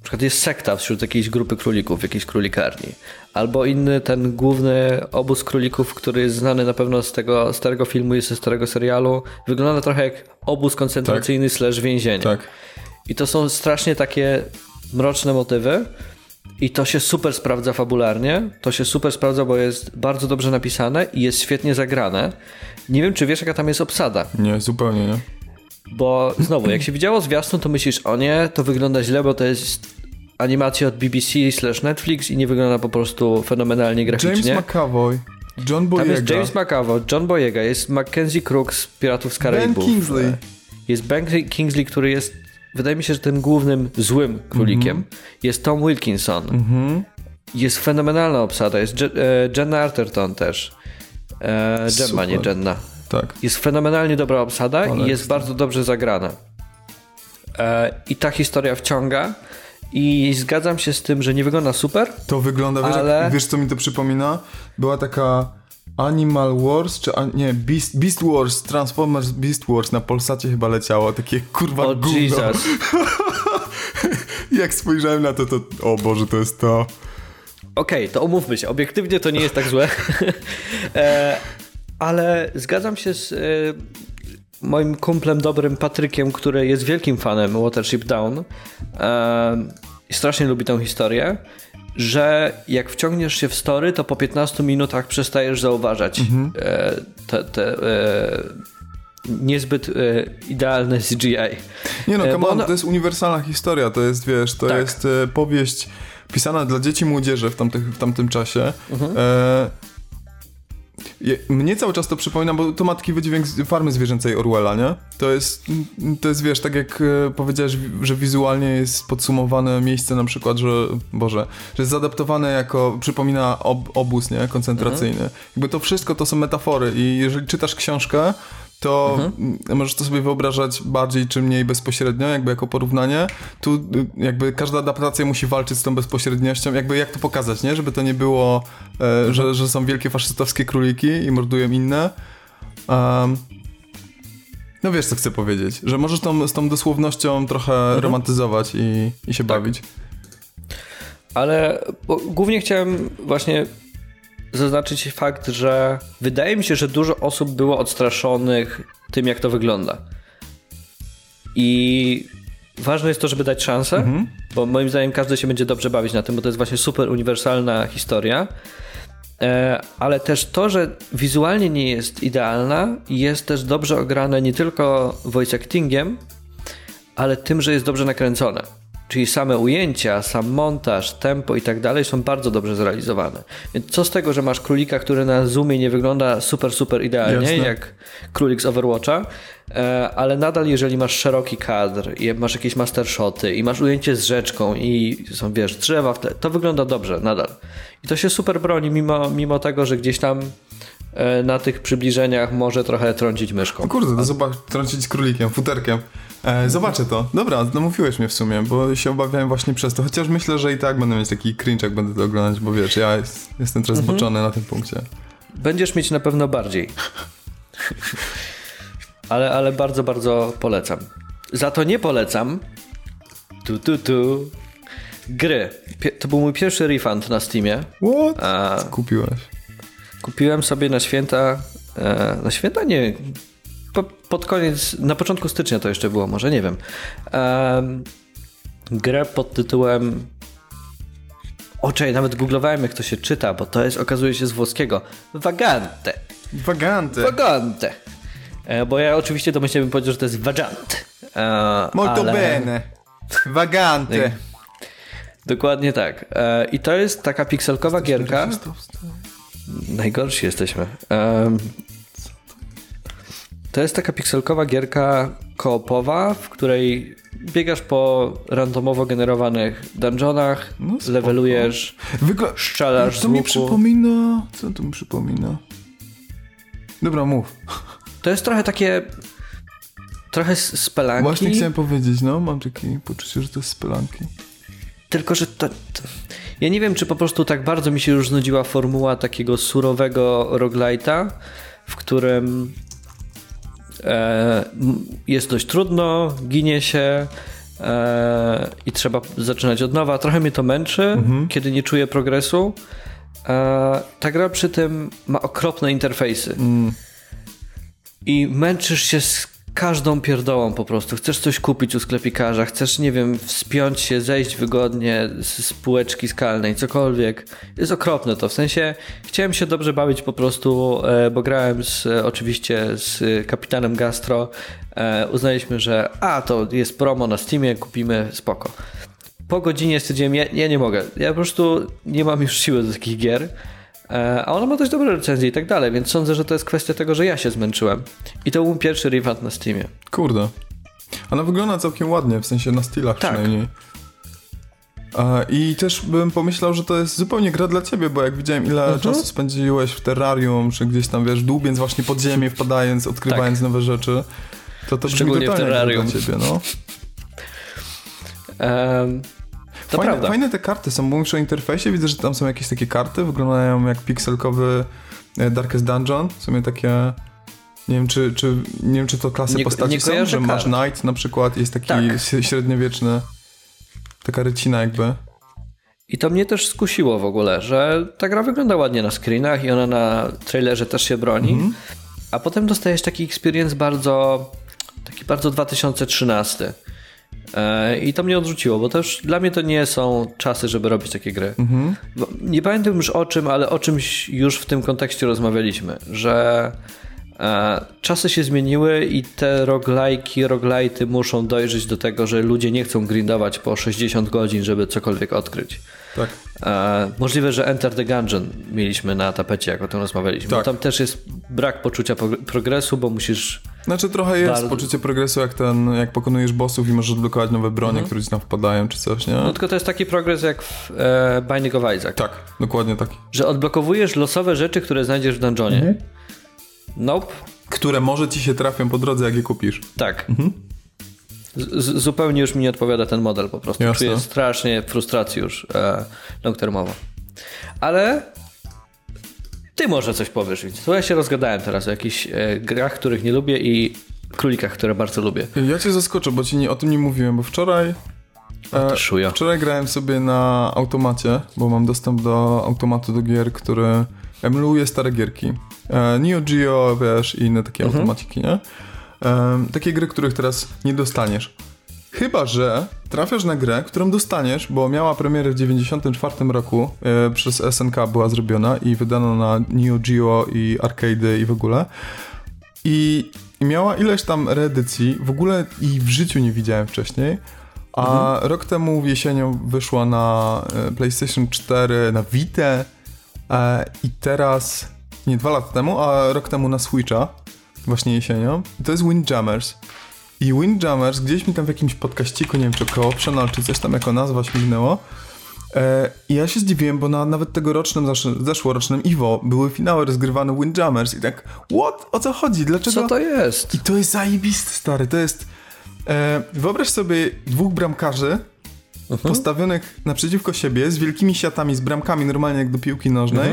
na przykład jest sekta wśród jakiejś grupy królików w jakiejś królikarni. Albo inny ten główny obóz królików, który jest znany na pewno z tego starego filmu i ze starego serialu, wygląda trochę jak obóz koncentracyjny slash więzienie. Tak. I to są strasznie takie mroczne motywy. I to się super sprawdza fabularnie. To się super sprawdza, bo jest bardzo dobrze napisane i jest świetnie zagrane. Nie wiem, czy wiesz, jaka tam jest obsada. Nie, zupełnie nie. Bo znowu, jak się widziało zwiastun, to myślisz, o nie, to wygląda źle, bo to jest animacja od BBC slash Netflix i nie wygląda po prostu fenomenalnie James graficznie. McAvoy, John Tam Boyega, jest James McAvoy, John Boyega, jest Mackenzie Crook z Piratów z Karaibów. Kingsley. Jest Ben Kingsley, który jest, wydaje mi się, że tym głównym złym królikiem. Mhm. Jest Tom Wilkinson. Jest fenomenalna obsada. Jest Je- e, Jenna Arterton też. E, Gemma, nie. Jenna. Tak. Jest fenomenalnie dobra obsada i jest ekstra. bardzo dobrze zagrana. E, I ta historia wciąga. I zgadzam się z tym, że nie wygląda super. To wygląda, wiesz, Ale- wiesz co mi to przypomina? Była taka Animal Wars, czy a, nie, Beast, Beast Wars, Transformers Beast Wars na Polsacie chyba leciało, takie kurwa O gówno. Jesus. Jak spojrzałem na to, to o Boże, to jest to. Okej, to umówmy się. Obiektywnie to nie jest tak złe. e, ale zgadzam się z e, moim kumplem dobrym Patrykiem, który jest wielkim fanem Watership Down e, i strasznie lubi tę historię, że jak wciągniesz się w story, to po 15 minutach przestajesz zauważać e, te, te e, niezbyt e, idealne CGI. Nie no, come on, ona- to jest uniwersalna historia, to jest, wiesz, to Tak. jest powieść pisana dla dzieci i młodzieży w, tamtych, w tamtym czasie. Je- mnie cały czas to przypomina, bo to ma taki wydźwięk farmy zwierzęcej Orwella, nie? To jest, to jest wiesz, tak jak e, powiedziałeś, wi- że wizualnie jest podsumowane miejsce na przykład, że, Boże, że jest zaadaptowane jako, przypomina ob, obóz, nie? Koncentracyjny. Jakby to wszystko to są metafory i jeżeli czytasz książkę, to mm, możesz to sobie wyobrażać bardziej czy mniej bezpośrednio, jakby jako porównanie. Tu y, jakby każda adaptacja musi walczyć z tą bezpośredniością, jakby jak to pokazać, nie? Żeby to nie było, e, że, że są wielkie faszystowskie króliki i mordują inne. Um, no wiesz, co chcę powiedzieć, że możesz tą, z tą dosłownością trochę romantyzować i, i się bawić. Ale głównie chciałem właśnie zaznaczyć fakt, że wydaje mi się, że dużo osób było odstraszonych tym, jak to wygląda. I ważne jest to, żeby dać szansę, bo moim zdaniem każdy się będzie dobrze bawić na tym, bo to jest właśnie super uniwersalna historia. E, Ale też to, że wizualnie nie jest idealna, jest też dobrze ograne nie tylko voice actingiem, ale tym, że jest dobrze nakręcone. Czyli same ujęcia, sam montaż, tempo i tak dalej są bardzo dobrze zrealizowane. Więc co z tego, że masz królika, który na zoomie nie wygląda super, super idealnie, Jasne. jak królik z Overwatcha, e, ale nadal jeżeli masz szeroki kadr i masz jakieś mastershoty i masz ujęcie z rzeczką i są, wiesz, drzewa, tle, to wygląda dobrze nadal. I to się super broni, mimo, mimo tego, że gdzieś tam e, na tych przybliżeniach może trochę trącić myszką. O kurde, to zobacz, trącić z królikiem, futerkiem. E, zobaczę to. Dobra, namówiłeś mnie w sumie, bo się obawiałem właśnie przez to. Chociaż myślę, że i tak będę mieć taki cringe, jak będę to oglądać, bo wiesz, ja jest, jestem teraz zboczony na tym punkcie. Będziesz mieć na pewno bardziej. ale, ale bardzo, bardzo polecam. Za to nie polecam. Tu, tu, tu. Gry. Pie- to był mój pierwszy refund na Steamie. What? A kupiłeś? kupiłem sobie na święta. E, na święta nie. Po, pod koniec, na początku stycznia to jeszcze było, może nie wiem. Em, grę pod tytułem. Oczej, nawet googlowałem jak to się czyta, bo to jest, okazuje się z włoskiego. Vagante. Waganty. Vagante. E, Bo ja oczywiście domyślnie bym powiedział, że to jest vagant. E, Molto ale- bene. Waganty. Dokładnie tak. E, I to jest taka pikselkowa gierka. Najgorsi jesteśmy. Em, To jest taka pikselkowa gierka koopowa, w której biegasz po randomowo generowanych dungeonach, No spoko. levelujesz, Wygla... strzelasz To mi przypomina... Co to mi przypomina? Dobra, mów. To jest trochę takie... Trochę spelanki. Właśnie chciałem powiedzieć, no, mam takie poczucie, że to jest spelanki. Tylko, że to, to... Ja nie wiem, czy po prostu tak bardzo mi się już znudziła formuła takiego surowego roguelite'a, w którym jest dość trudno, ginie się e, i trzeba zaczynać od nowa. Trochę mnie to męczy, kiedy nie czuję progresu. E, ta gra przy tym ma okropne interfejsy. I męczysz się z każdą pierdołą po prostu. Chcesz coś kupić u sklepikarza, chcesz, nie wiem, wspiąć się, zejść wygodnie z, z półeczki skalnej, cokolwiek. Jest okropne to. W sensie chciałem się dobrze bawić po prostu, e, bo grałem z, oczywiście z e, kapitanem Gastro. E, uznaliśmy, że a, to jest promo na Steamie, kupimy, spoko. Po godzinie stwierdziłem, ja, ja nie mogę. Ja po prostu nie mam już siły do takich gier. E, A ona ma dość dobre recenzje i tak dalej, więc sądzę, że to jest kwestia tego, że ja się zmęczyłem. I to był pierwszy refund na Steamie. Kurde. Ona wygląda całkiem ładnie, w sensie na stylach Tak. przynajmniej. I też bym pomyślał, że to jest zupełnie gra dla ciebie, bo jak widziałem ile Mhm. czasu spędziłeś w terrarium, czy gdzieś tam, wiesz, dłubiąc właśnie pod ziemię, wpadając, odkrywając nowe rzeczy, to to brzmi Tak. Totalnie dla ciebie, no. Em, to fajne, prawda. fajne te karty są, bo mówisz o interfejsie, widzę, że tam są jakieś takie karty, wyglądają jak pikselkowy e, Darkest Dungeon, w sumie takie... Nie wiem, czy, czy, nie wiem, czy to klasy Nie- postaci nie są, że masz kart. Knight na przykład, jest taki Tak. średniowieczny, taka rycina jakby. I to mnie też skusiło w ogóle, że ta gra wygląda ładnie na screenach i ona na trailerze też się broni. Mhm. A potem dostajesz taki experience bardzo, taki bardzo 2013. E, I to mnie odrzuciło, bo też dla mnie to nie są czasy, żeby robić takie gry. Mhm. Nie pamiętam już o czym, ale o czymś już w tym kontekście rozmawialiśmy, że e, czasy się zmieniły i te roguelike'i, roguelite'y muszą dojrzeć do tego, że ludzie nie chcą grindować po 60 godzin, żeby cokolwiek odkryć. Tak. E, możliwe, że Enter the Gungeon mieliśmy na tapecie, jak o tym rozmawialiśmy. Tak. Tam też jest brak poczucia progresu, bo musisz... Znaczy trochę jest Bardzo- poczucie progresu, jak ten, jak pokonujesz bossów i możesz odblokować nowe bronie, które ci tam wpadają, czy coś, nie? No tylko to jest taki progres jak w e, Binding of Isaac. Tak, dokładnie taki. Że odblokowujesz losowe rzeczy, które znajdziesz w dungeonie. Nope. Które może ci się trafią po drodze, jak je kupisz. Tak. Z- z- zupełnie już mi nie odpowiada ten model po prostu. Jasne. Czuję strasznie frustrację już e, long termowo. Ale ty może coś powiesz, więc to ja się rozgadałem teraz o jakichś e, grach, których nie lubię i królikach, które bardzo lubię. Ja cię zaskoczę, bo ci nie, o tym nie mówiłem, bo wczoraj... szuja. Wczoraj grałem sobie na automacie, bo mam dostęp do automatu do gier, który emuluje stare gierki. E, Neo Geo, wiesz, i inne takie automaciki, nie? E, takie gry, których teraz nie dostaniesz. Chyba, że trafiasz na grę, którą dostaniesz, bo miała premierę w 94 roku, e, przez SNK była zrobiona i wydano na Neo Geo i arcade i w ogóle. I, I miała ileś tam reedycji, w ogóle i w życiu nie widziałem wcześniej. A rok temu jesienią wyszła na e, PlayStation 4, na Vita e, i teraz, nie dwa lata temu, a rok temu na Switcha, właśnie jesienią. I to jest Windjammers. I Windjammers gdzieś mi tam w jakimś podkaściku, nie wiem czy koło Optional, czy coś tam jako nazwa śmignęło. E, I ja się zdziwiłem, bo na nawet tegorocznym, zesz- zeszłorocznym EVO były finały rozgrywane Windjammers i tak, what? O co chodzi? Dlaczego? Co to jest? I to jest zajebiste, stary. To jest. E, wyobraź sobie dwóch bramkarzy postawionych naprzeciwko siebie z wielkimi siatami, z bramkami, normalnie jak do piłki nożnej.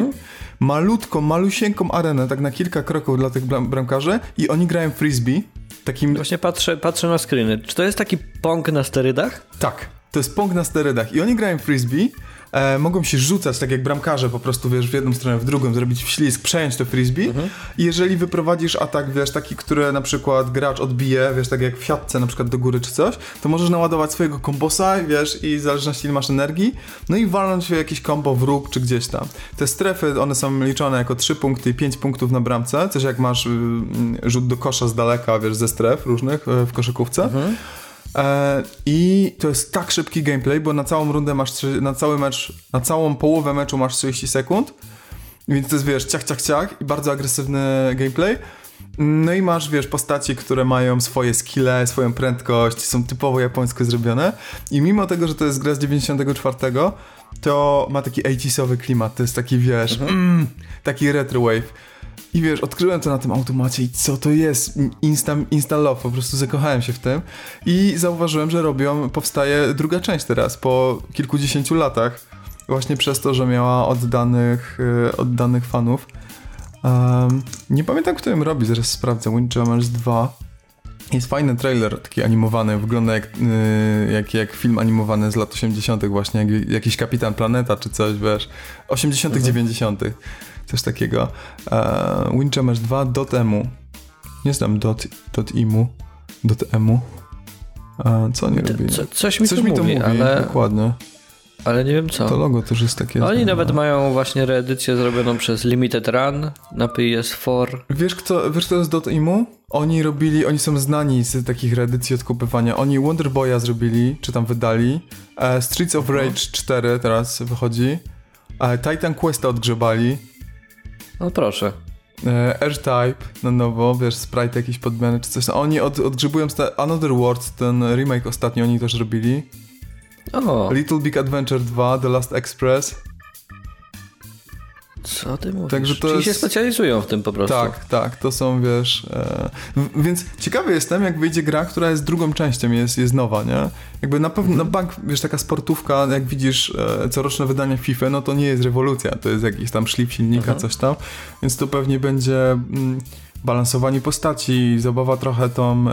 Malutką, malusieńką arenę, tak na kilka kroków dla tych bram bramkarzy, i oni grają frisbee. Takim. Właśnie patrzę, patrzę na screeny. Czy to jest taki pong na sterydach? Tak, to jest pong na sterydach. I oni grają frisbee. E, mogą się rzucać, tak jak bramkarze, po prostu wiesz, w jedną stronę, w drugą, zrobić wślizg, przejąć to frisbee. I jeżeli wyprowadzisz atak, wiesz, taki, który na przykład gracz odbije, wiesz, tak jak w siatce na przykład do góry czy coś, to możesz naładować swojego kombosa, wiesz, i w zależności ile masz energii, no i walnąć w jakiś kombo w róg czy gdzieś tam. Te strefy, one są liczone jako 3 punkty i 5 punktów na bramce, coś jak masz y, rzut do kosza z daleka, wiesz, ze stref różnych y, w koszykówce. E, I to jest tak szybki gameplay, bo na całą rundę masz, na cały mecz, na całą połowę meczu masz 30 sekund, więc to jest, wiesz, ciach, ciach, ciach i bardzo agresywny gameplay. No i masz, wiesz, postaci, które mają swoje skille, swoją prędkość, są typowo japońsko zrobione i mimo tego, że to jest gra z 94, to ma taki 80sowy klimat, to jest taki, wiesz, mm, taki retro wave. I wiesz, odkryłem to na tym automacie i co to jest? Insta, insta love, po prostu zakochałem się w tym. I zauważyłem, że robią, powstaje druga część teraz, po kilkudziesięciu latach. Właśnie przez to, że miała oddanych, y, oddanych fanów. Um, nie pamiętam, kto ją robi, zaraz sprawdzę. Windjammers 2. Jest fajny trailer, taki animowany, wygląda jak, y, jak, jak film animowany z lat 80., właśnie, jak jakiś Kapitan Planeta czy coś, wiesz. 80., 90., coś takiego. E, Windjammers 2 dot emu. Nie znam dot, dot imu, dot emu. E, co oni robili? Co, coś mi Coś to mi to mówi, mówi, ale, dokładnie. ale nie wiem co. To logo też jest takie... Oni znane. nawet mają właśnie reedycję zrobioną przez Limited Run na PS4. Wiesz kto, wiesz kto jest Dot Imu? Oni robili, oni są znani z takich reedycji odkupywania. Oni Wonder Boya zrobili, czy tam wydali. E, Streets of Rage 4 teraz wychodzi. E, Titan Questa odgrzebali. No proszę. E, R-Type na nowo, wiesz, sprite jakieś podmiany czy coś. Oni od, odgrzebują Another World, ten remake ostatnio oni też robili. O, Little Big Adventure 2, The Last Express. Co ty mówisz? Także to Czyli jest- się specjalizują w tym po prostu. Tak, tak, to są, wiesz... E, więc ciekawy jestem, jak wyjdzie gra, która jest drugą częścią, jest, jest nowa, nie? Jakby na pewno, na bank, wiesz, taka sportówka, jak widzisz e, coroczne wydania FIFA, no to nie jest rewolucja, to jest jakiś tam szlip silnika, coś tam, więc to pewnie będzie... Mm, balansowanie postaci, zabawa trochę tą,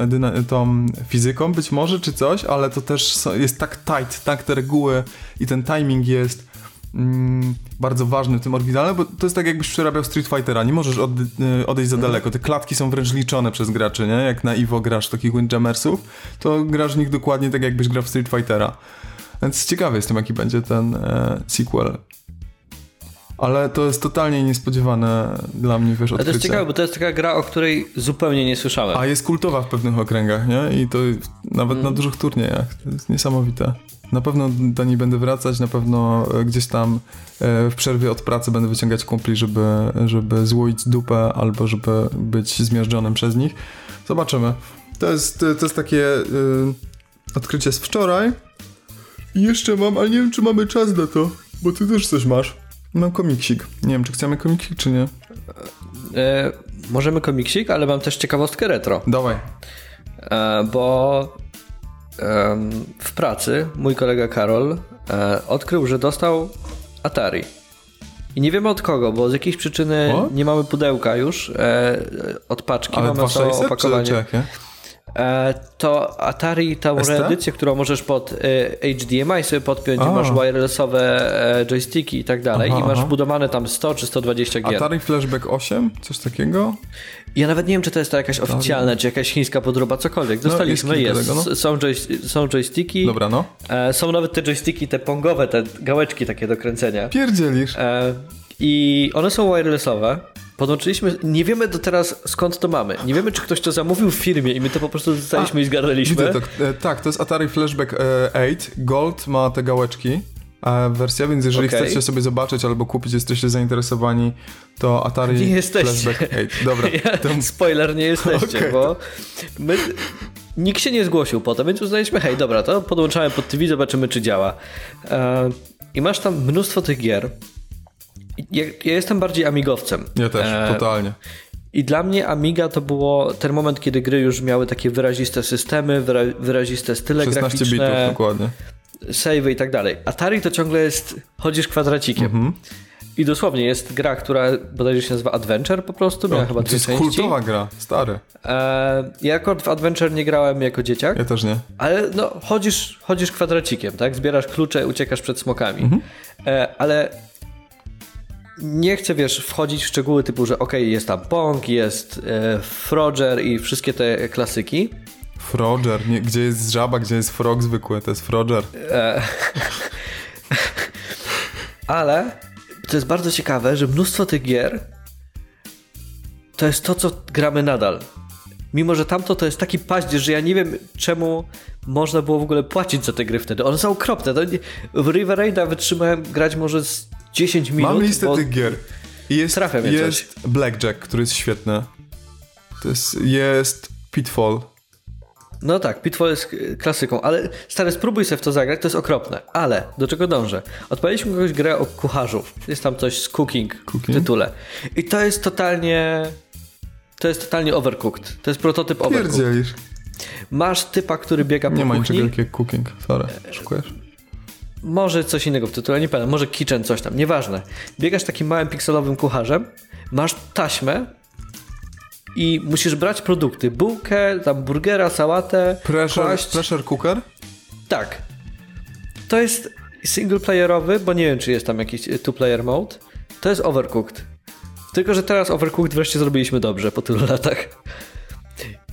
tą fizyką być może, czy coś, ale to też jest tak tight, tak te reguły i ten timing jest mm, bardzo ważny w tym oryginale, bo to jest tak jakbyś przerabiał Street Fightera, nie możesz od, y, odejść za daleko, te klatki są wręcz liczone przez graczy, nie? Jak na Evo grasz takich Windjammersów, to grasz w nich dokładnie tak jakbyś grał w Street Fightera. Więc ciekawy jestem, jaki będzie ten e, sequel. Ale to jest totalnie niespodziewane dla mnie, wiesz, Ale to odkrycie. jest ciekawe, bo to jest taka gra, o której zupełnie nie słyszałem. A jest kultowa w pewnych okręgach, nie? I to nawet Mm. na dużych turniejach. To jest niesamowite. Na pewno do niej będę wracać, na pewno e, gdzieś tam e, w przerwie od pracy będę wyciągać kumpli, żeby, żeby złoić dupę albo żeby być zmiażdżonym przez nich. Zobaczymy. To jest, to jest takie y, odkrycie z wczoraj. I jeszcze mam, ale nie wiem, czy mamy czas na to, bo ty też coś masz. Mam komiksik. Nie wiem, czy chcemy komiksik, czy nie. E, możemy komiksik, ale mam też ciekawostkę retro. Dawaj. E, bo w pracy mój kolega Karol e, odkrył, że dostał Atari. I nie wiemy od kogo, bo z jakiejś przyczyny O? nie mamy pudełka już e, od paczki, Ale mamy to 2600 czy, opakowanie. czy? E, to Atari, tą ST? reedycję, którą możesz pod HDMI sobie podpiąć, A. masz wirelessowe joysticki i tak dalej Aha, i masz aha. budowane tam 100 czy 120 gier. Atari Flashback 8? Coś takiego? Ja nawet nie wiem, czy to jest to jakaś oficjalna, czy jakaś chińska podróba, cokolwiek. Dostaliśmy, No, jest tego, no. Są, joy, są joysticki. Dobra, no. E, są nawet te joysticki, te pongowe, te gałeczki takie do kręcenia. Pierdzielisz. E, I one są wirelessowe. Podłączyliśmy, nie wiemy do teraz skąd to mamy. Nie wiemy, czy ktoś to zamówił w firmie i my to po prostu dostaliśmy i zgarnęliśmy. Widzę to. E, tak, to jest Atari Flashback e, 8. Gold ma te gałeczki. Wersja, więc jeżeli Okej. chcecie sobie zobaczyć albo kupić, jesteście zainteresowani, to Atari Nie jesteście. Flashback 8. Dobra, Ja, to Spoiler, nie jesteście, Okej. bo my, nikt się nie zgłosił potem, więc uznaliśmy, hej, dobra, to podłączamy pod TV, zobaczymy, czy działa. E, I masz tam mnóstwo tych gier. Ja, ja jestem bardziej amigowcem. ja też, E, totalnie. I dla mnie Amiga to było ten moment, kiedy gry już miały takie wyraziste systemy, wyra, wyraziste style 16 bitów graficzne, dokładnie. Savey i tak dalej. Atari to ciągle jest, chodzisz kwadracikiem. Mhm. I dosłownie jest gra, która bodajże się nazywa Adventure po prostu, miała chyba to jest części. kultowa gra, stary. E, ja akurat w Adventure nie grałem jako dzieciak, Ja też nie. ale no, chodzisz, chodzisz kwadracikiem, tak? Zbierasz klucze, uciekasz przed smokami. E, ale nie chcę, wiesz, wchodzić w szczegóły typu, że okej, jest tam Pong, jest e, Frogger i wszystkie te klasyki. Froger, nie, gdzie jest żaba, gdzie jest frog zwykły, to jest Froger. Ale to jest bardzo ciekawe, że mnóstwo tych gier to jest to, co gramy nadal. Mimo, że tamto to jest taki paździerz, że ja nie wiem, czemu można było w ogóle płacić za te gry wtedy. One są okropne. Nie... W River Raida wytrzymałem grać może z 10 minut. Mam listę bo... tych gier. Jest, jest Blackjack, który jest świetny. To jest, jest Pitfall. No tak, Pitfall jest y, klasyką, ale stary, spróbuj sobie w to zagrać, to jest okropne. Ale, do czego dążę? Odpaliśmy jakąś grę o kucharzu. Jest tam coś z cooking, Cooking? w tytule. I to jest totalnie... To jest totalnie overcooked. To jest prototyp overcooked. Pierdzielisz. Masz typa, który biega po Nie ma kuchni. niczego takiego cooking. Sorry, szukujesz? Może coś innego w tytule, nie pamiętam. Może kitchen, coś tam, nieważne. Biegasz takim małym pikselowym kucharzem, masz taśmę i musisz brać produkty. Bułkę, tam burgera, sałatę, Pressure, kłaść. pressure cooker? Tak. To jest single playerowy, bo nie wiem, czy jest tam jakiś two player mode. To jest Overcooked. Tylko, że teraz Overcooked wreszcie zrobiliśmy dobrze po tylu latach.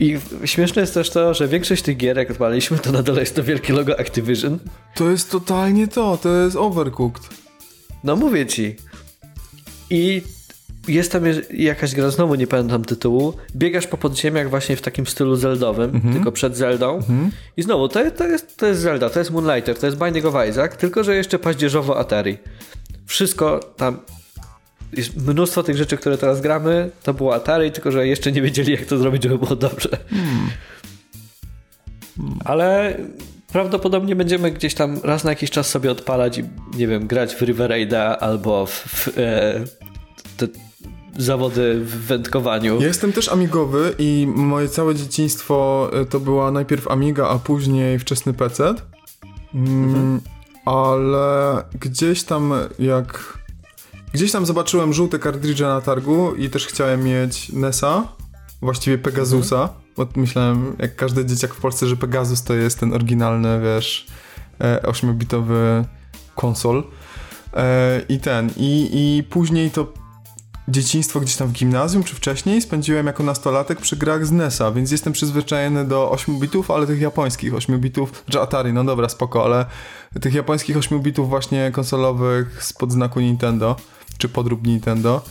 I śmieszne jest też to, że większość tych gier, jak odpaliśmy, to na dole jest to wielkie logo Activision. To jest totalnie to, to jest overcooked. No mówię ci. I jest tam jakaś gra, znowu nie pamiętam tytułu. Biegasz po podziemiach właśnie w takim stylu zeldowym, tylko przed Zeldą. I znowu, to, to, jest, to jest Zelda, to jest Moonlighter, to jest Binding of Isaac, tylko że jeszcze paździerzowo Atari. Wszystko tam... Mnóstwo tych rzeczy, które teraz gramy, to było Atari, tylko że jeszcze nie wiedzieli, jak to zrobić, żeby było dobrze. Ale prawdopodobnie będziemy gdzieś tam raz na jakiś czas sobie odpalać i, nie wiem, grać w River Raida albo w, w e, te zawody w wędkowaniu. Ja jestem też amigowy i moje całe dzieciństwo y, to była najpierw Amiga, a później wczesny PC. Mm, Ale gdzieś tam jak... Gdzieś tam zobaczyłem żółte kartridże na targu i też chciałem mieć NESa, właściwie Pegasusa, bo myślałem, jak każdy dzieciak w Polsce, że Pegasus to jest ten oryginalny, wiesz, e, 8-bitowy konsol. E, I ten, i, i później to dzieciństwo gdzieś tam w gimnazjum czy wcześniej spędziłem jako nastolatek przy grach z NES-a, więc jestem przyzwyczajony do 8 bitów, ale tych japońskich 8 bitów, że Atari, no dobra, spoko, ale tych japońskich 8 bitów właśnie konsolowych spod znaku Nintendo, czy podrób Nintendo.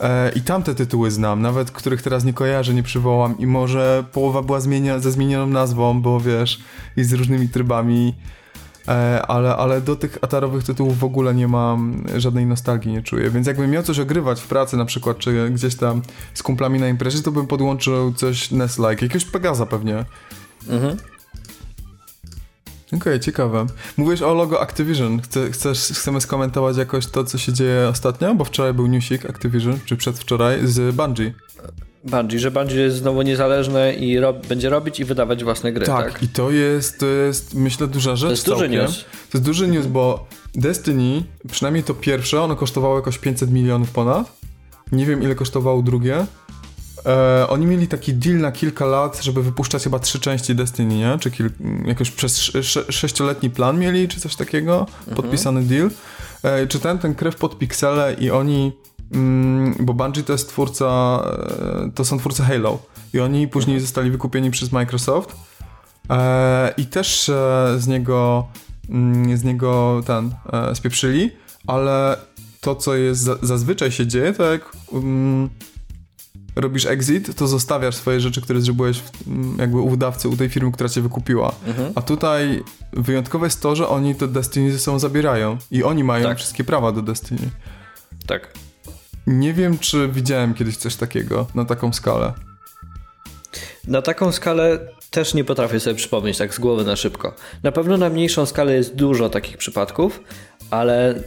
E, I tamte tytuły znam, nawet których teraz nie kojarzę, nie przywołam i może połowa była zmienia, ze zmienioną nazwą, bo wiesz, i z różnymi trybami. E, ale, ale do tych atarowych tytułów w ogóle nie mam żadnej nostalgii, nie czuję. Więc jakbym miał coś ogrywać w pracy na przykład, czy gdzieś tam z kumplami na imprezie, to bym podłączył coś NES-like, jakiegoś Pegaza pewnie. Mhm. Okej, okay, ciekawe. Mówisz o logo Activision. Chce, chcesz, chcemy skomentować jakoś to, co się dzieje ostatnio? Bo wczoraj był newsik Activision, czy przedwczoraj, z Bungie. Bungie, że Bungie jest znowu niezależne i będzie robić i wydawać własne gry, tak? tak? i to jest, to jest, myślę, duża rzecz To jest duży news. To jest duży news, bo Destiny, przynajmniej to pierwsze, ono kosztowało jakoś 500 milionów ponad. Nie wiem, ile kosztowało drugie. E, oni mieli taki deal na kilka lat, żeby wypuszczać chyba trzy części Destiny, nie? Czy kil, jakoś przez sze, sześcioletni plan mieli, czy coś takiego? Mhm. Podpisany deal. E, czytałem ten krew pod piksele i oni bo Bungie to jest twórca, e, to są twórcy Halo i oni później mhm. zostali wykupieni przez Microsoft e, i też e, z niego mm, z niego ten spieprzyli, ale to co jest zazwyczaj się dzieje, to jak um, robisz exit, to zostawiasz swoje rzeczy, które zrobiłeś w, jakby u wydawcy, u tej firmy, która cię wykupiła. Mhm. A tutaj wyjątkowe jest to, że oni to Destiny ze sobą zabierają i oni mają tak. wszystkie prawa do Destiny. Tak. Nie wiem, czy widziałem kiedyś coś takiego na taką skalę. Na taką skalę też nie potrafię sobie przypomnieć tak z głowy na szybko. Na pewno na mniejszą skalę jest dużo takich przypadków, ale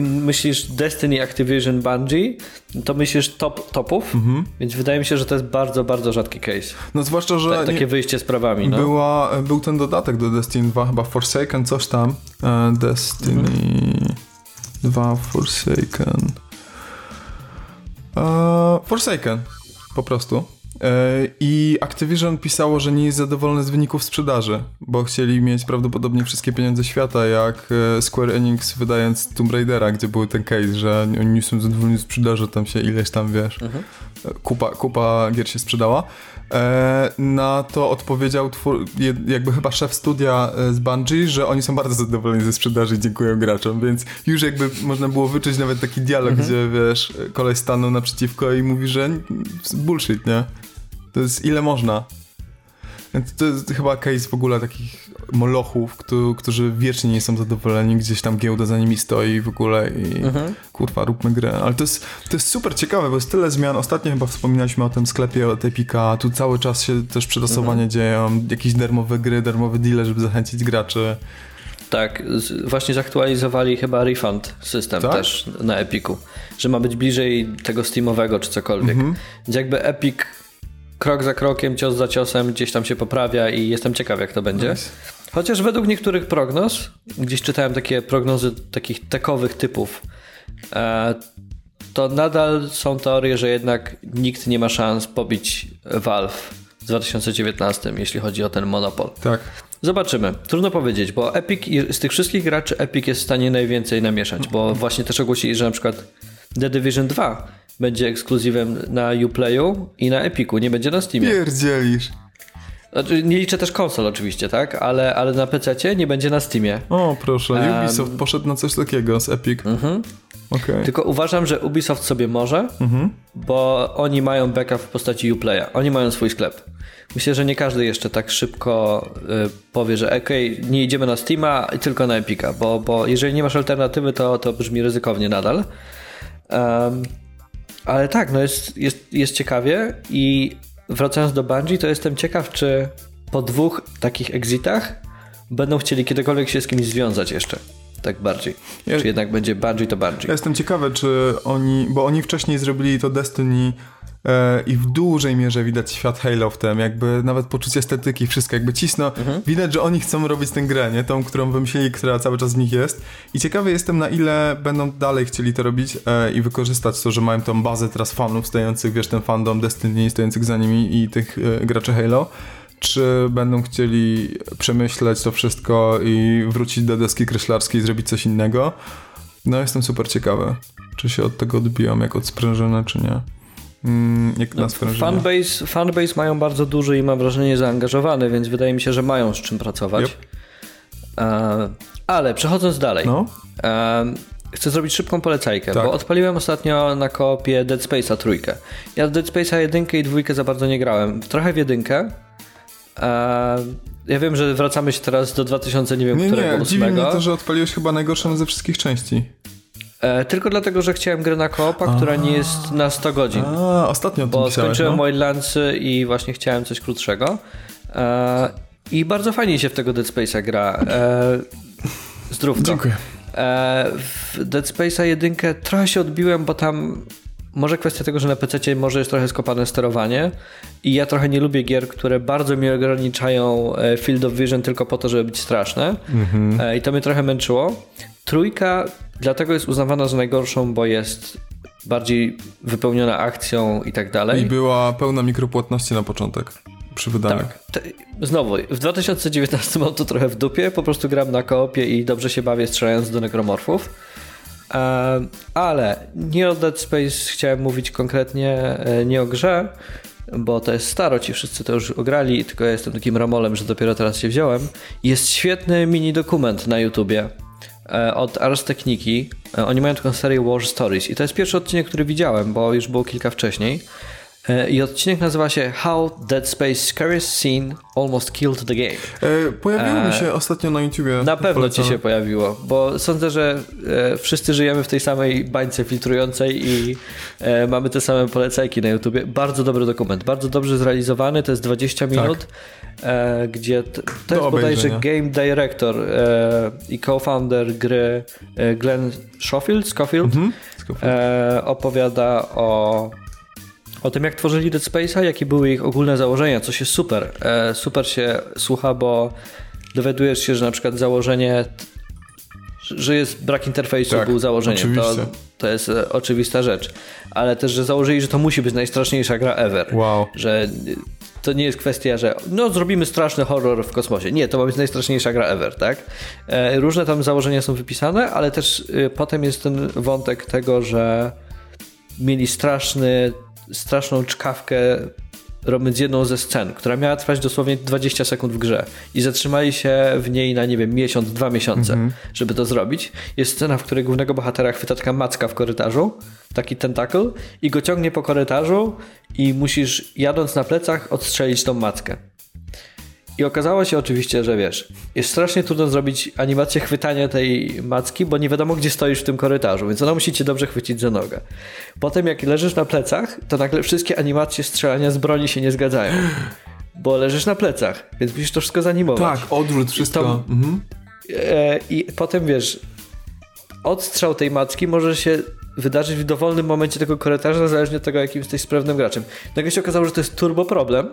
myślisz Destiny, Activision, Bungie, to myślisz top topów, mhm. więc wydaje mi się, że to jest bardzo, bardzo rzadki case. No zwłaszcza, że... takie nie... wyjście z prawami, no. Była, był ten dodatek do Destiny 2, chyba Forsaken, coś tam. E, Destiny mhm. 2 Forsaken. Uh, Forsaken, po prostu. E, I Activision pisało, że nie jest zadowolony z wyników sprzedaży, bo chcieli mieć prawdopodobnie wszystkie pieniądze świata, jak e, Square Enix wydając Tomb Raidera, gdzie był ten case, że oni nie są zadowoleni z sprzedaży, tam się ileś tam, wiesz, mhm. kupa, kupa gier się sprzedała. E, na to odpowiedział twór, jakby chyba szef studia e, z Bungie, że oni są bardzo zadowoleni ze sprzedaży i dziękują graczom, więc już jakby można było wyczuć nawet taki dialog, mhm. gdzie wiesz, koleś stanął naprzeciwko i mówi, że bullshit, nie? To jest ile można. To jest chyba case w ogóle takich molochów, którzy wiecznie nie są zadowoleni, gdzieś tam giełda za nimi stoi w ogóle i mhm. kurwa, róbmy grę. Ale to jest, to jest super ciekawe, bo jest tyle zmian. Ostatnio chyba wspominaliśmy o tym sklepie od Epika, tu cały czas się też przetasowanie mhm. dzieją, jakieś darmowe gry, darmowe deale, żeby zachęcić graczy. Tak, właśnie zaktualizowali chyba refund system tak? też na Epiku, że ma być bliżej tego Steamowego czy cokolwiek. Mhm. Więc jakby Epic krok za krokiem, cios za ciosem gdzieś tam się poprawia i jestem ciekaw, jak to będzie. Nice. Chociaż według niektórych prognoz, gdzieś czytałem takie prognozy takich tekowych typów, e, to nadal są teorie, że jednak nikt nie ma szans pobić Valve w 2019, jeśli chodzi o ten monopol. Tak. Zobaczymy. Trudno powiedzieć, bo Epic, z tych wszystkich graczy Epic jest w stanie najwięcej namieszać, bo właśnie też ogłosili, że na przykład The Division 2 będzie ekskluzywem na Uplayu i na Epiku, nie będzie na Steamie. Pierdzielisz. Znaczy, nie liczę też konsol oczywiście, tak? Ale, ale na PC nie będzie na Steamie. O, proszę. Um, Ubisoft poszedł na coś takiego z Epic. Mhm. Okay. Tylko uważam, że Ubisoft sobie może, mhm. bo oni mają backup w postaci Uplaya. Oni mają swój sklep. Myślę, że nie każdy jeszcze tak szybko y, powie, że ok, nie idziemy na Steama, tylko na Epica, bo, bo jeżeli nie masz alternatywy, to, to brzmi ryzykownie nadal. Um, ale tak, no jest, jest, jest ciekawie i wracając do Bungie, to jestem ciekaw, czy po dwóch takich exitach będą chcieli kiedykolwiek się z kimś związać jeszcze. Tak bardziej. Ja, czy jednak będzie Bungie to Bungie. Ja jestem ciekawy, czy oni, bo oni wcześniej zrobili to Destiny i w dużej mierze widać świat Halo w tym, jakby nawet poczucie estetyki, wszystko jakby cisno. Mhm. Widać, że oni chcą robić tę grę, nie? Tą, którą wymyślili, która cały czas w nich jest. I ciekawy jestem, na ile będą dalej chcieli to robić e, i wykorzystać to, że mają tą bazę teraz fanów stojących, wiesz, ten fandom Destiny stojących za nimi i tych e, graczy Halo czy będą chcieli przemyśleć to wszystko i wrócić do deski kreślarskiej i zrobić coś innego. No jestem super ciekawy, czy się od tego odbijam jak od sprężyny, czy nie. Mm, jak no, fanbase, fanbase mają bardzo duży i mam wrażenie zaangażowany, więc wydaje mi się, że mają z czym pracować. Yep. E, ale przechodząc dalej. No. E, chcę zrobić szybką polecajkę, tak. bo odpaliłem ostatnio na kopie Dead Space'a trójkę. Ja Dead Space'a jedynkę i dwójkę za bardzo nie grałem. Trochę w jedynkę, E, ja wiem, że wracamy się teraz do 2000, nie wiem, Nie, którego nie, ósmego. to, że odpaliłeś chyba najgorszą ze wszystkich części. E, tylko dlatego, że chciałem grę na koopa, która nie jest na 100 godzin. A, ostatnio Bo pisałeś, skończyłem no. Wildlandsy i właśnie chciałem coś krótszego. E, I bardzo fajnie się w tego Dead Space'a gra. E, zdrówko. Dziękuję. E, w Dead Space'a jedynkę trochę się odbiłem, bo tam może kwestia tego, że na PC może jest trochę skopane sterowanie i ja trochę nie lubię gier, które bardzo mi ograniczają e, field of vision tylko po to, żeby być straszne e, i to mnie trochę męczyło. Trójka dlatego jest uznawana za najgorszą, bo jest bardziej wypełniona akcją i tak dalej. I była pełna mikropłatności na początek przy wydaniu. Tak. Te, znowu, w 2019 mam to trochę w dupie, po prostu gram na koopie i dobrze się bawię strzelając do nekromorfów. E, ale nie o Dead Space chciałem mówić konkretnie, e, nie o grze, bo to jest staro, ci wszyscy to już ograli, tylko ja jestem takim ramolem, że dopiero teraz się wziąłem. Jest świetny mini dokument na YouTubie od Ars Techniki. E, Oni mają taką serię War Stories i to jest pierwszy odcinek, który widziałem, bo już było kilka wcześniej. E, I odcinek nazywa się How Dead Space Scariest Scene Almost Killed the Game. E, pojawiło mi się ostatnio na YouTubie. Na pewno ci polecane. się pojawiło, bo sądzę, że e, wszyscy żyjemy w tej samej bańce filtrującej i e, mamy te same polecajki na YouTubie. Bardzo dobry dokument, bardzo dobrze zrealizowany, to jest 20 minut, e, gdzie to jest bodajże game director e, i co-founder gry e, Glenn Schofield, Scofield e, opowiada o o tym, jak tworzyli Dead Space'a, jakie były ich ogólne założenia, coś jest super. E, super się słucha, bo dowiadujesz się, że na przykład założenie, że jest brak interfejsu Tak, był założeniem. To, to jest e, oczywista rzecz. Ale też, że założyli, że to musi być najstraszniejsza gra ever. Wow. Że to nie jest kwestia, że no zrobimy straszny horror w kosmosie. Nie, to ma być najstraszniejsza gra ever, tak? E, różne tam założenia są wypisane, ale też y, potem jest ten wątek tego, że mieli straszny, straszną czkawkę robiąc jedną ze scen, która miała trwać dosłownie 20 sekund w grze i zatrzymali się w niej na, nie wiem, miesiąc, dwa miesiące, żeby to zrobić. Jest scena, w której głównego bohatera chwyta taka macka w korytarzu, taki tentakel i go ciągnie po korytarzu i musisz jadąc na plecach odstrzelić tą mackę. I okazało się oczywiście, że wiesz, jest strasznie trudno zrobić animację chwytania tej macki, bo nie wiadomo, gdzie stoisz w tym korytarzu, więc ona musi cię dobrze chwycić za nogę. Potem, jak leżysz na plecach, to nagle wszystkie animacje strzelania z broni się nie zgadzają. Bo leżysz na plecach, więc musisz to wszystko zanimować. Tak, odwrót, wszystko. to- Mhm. E, I potem wiesz, odstrzał tej macki może się wydarzyć w dowolnym momencie tego korytarza, zależnie od tego, jakim jesteś sprawnym graczem. Nagle się okazało, że to jest turbo problem,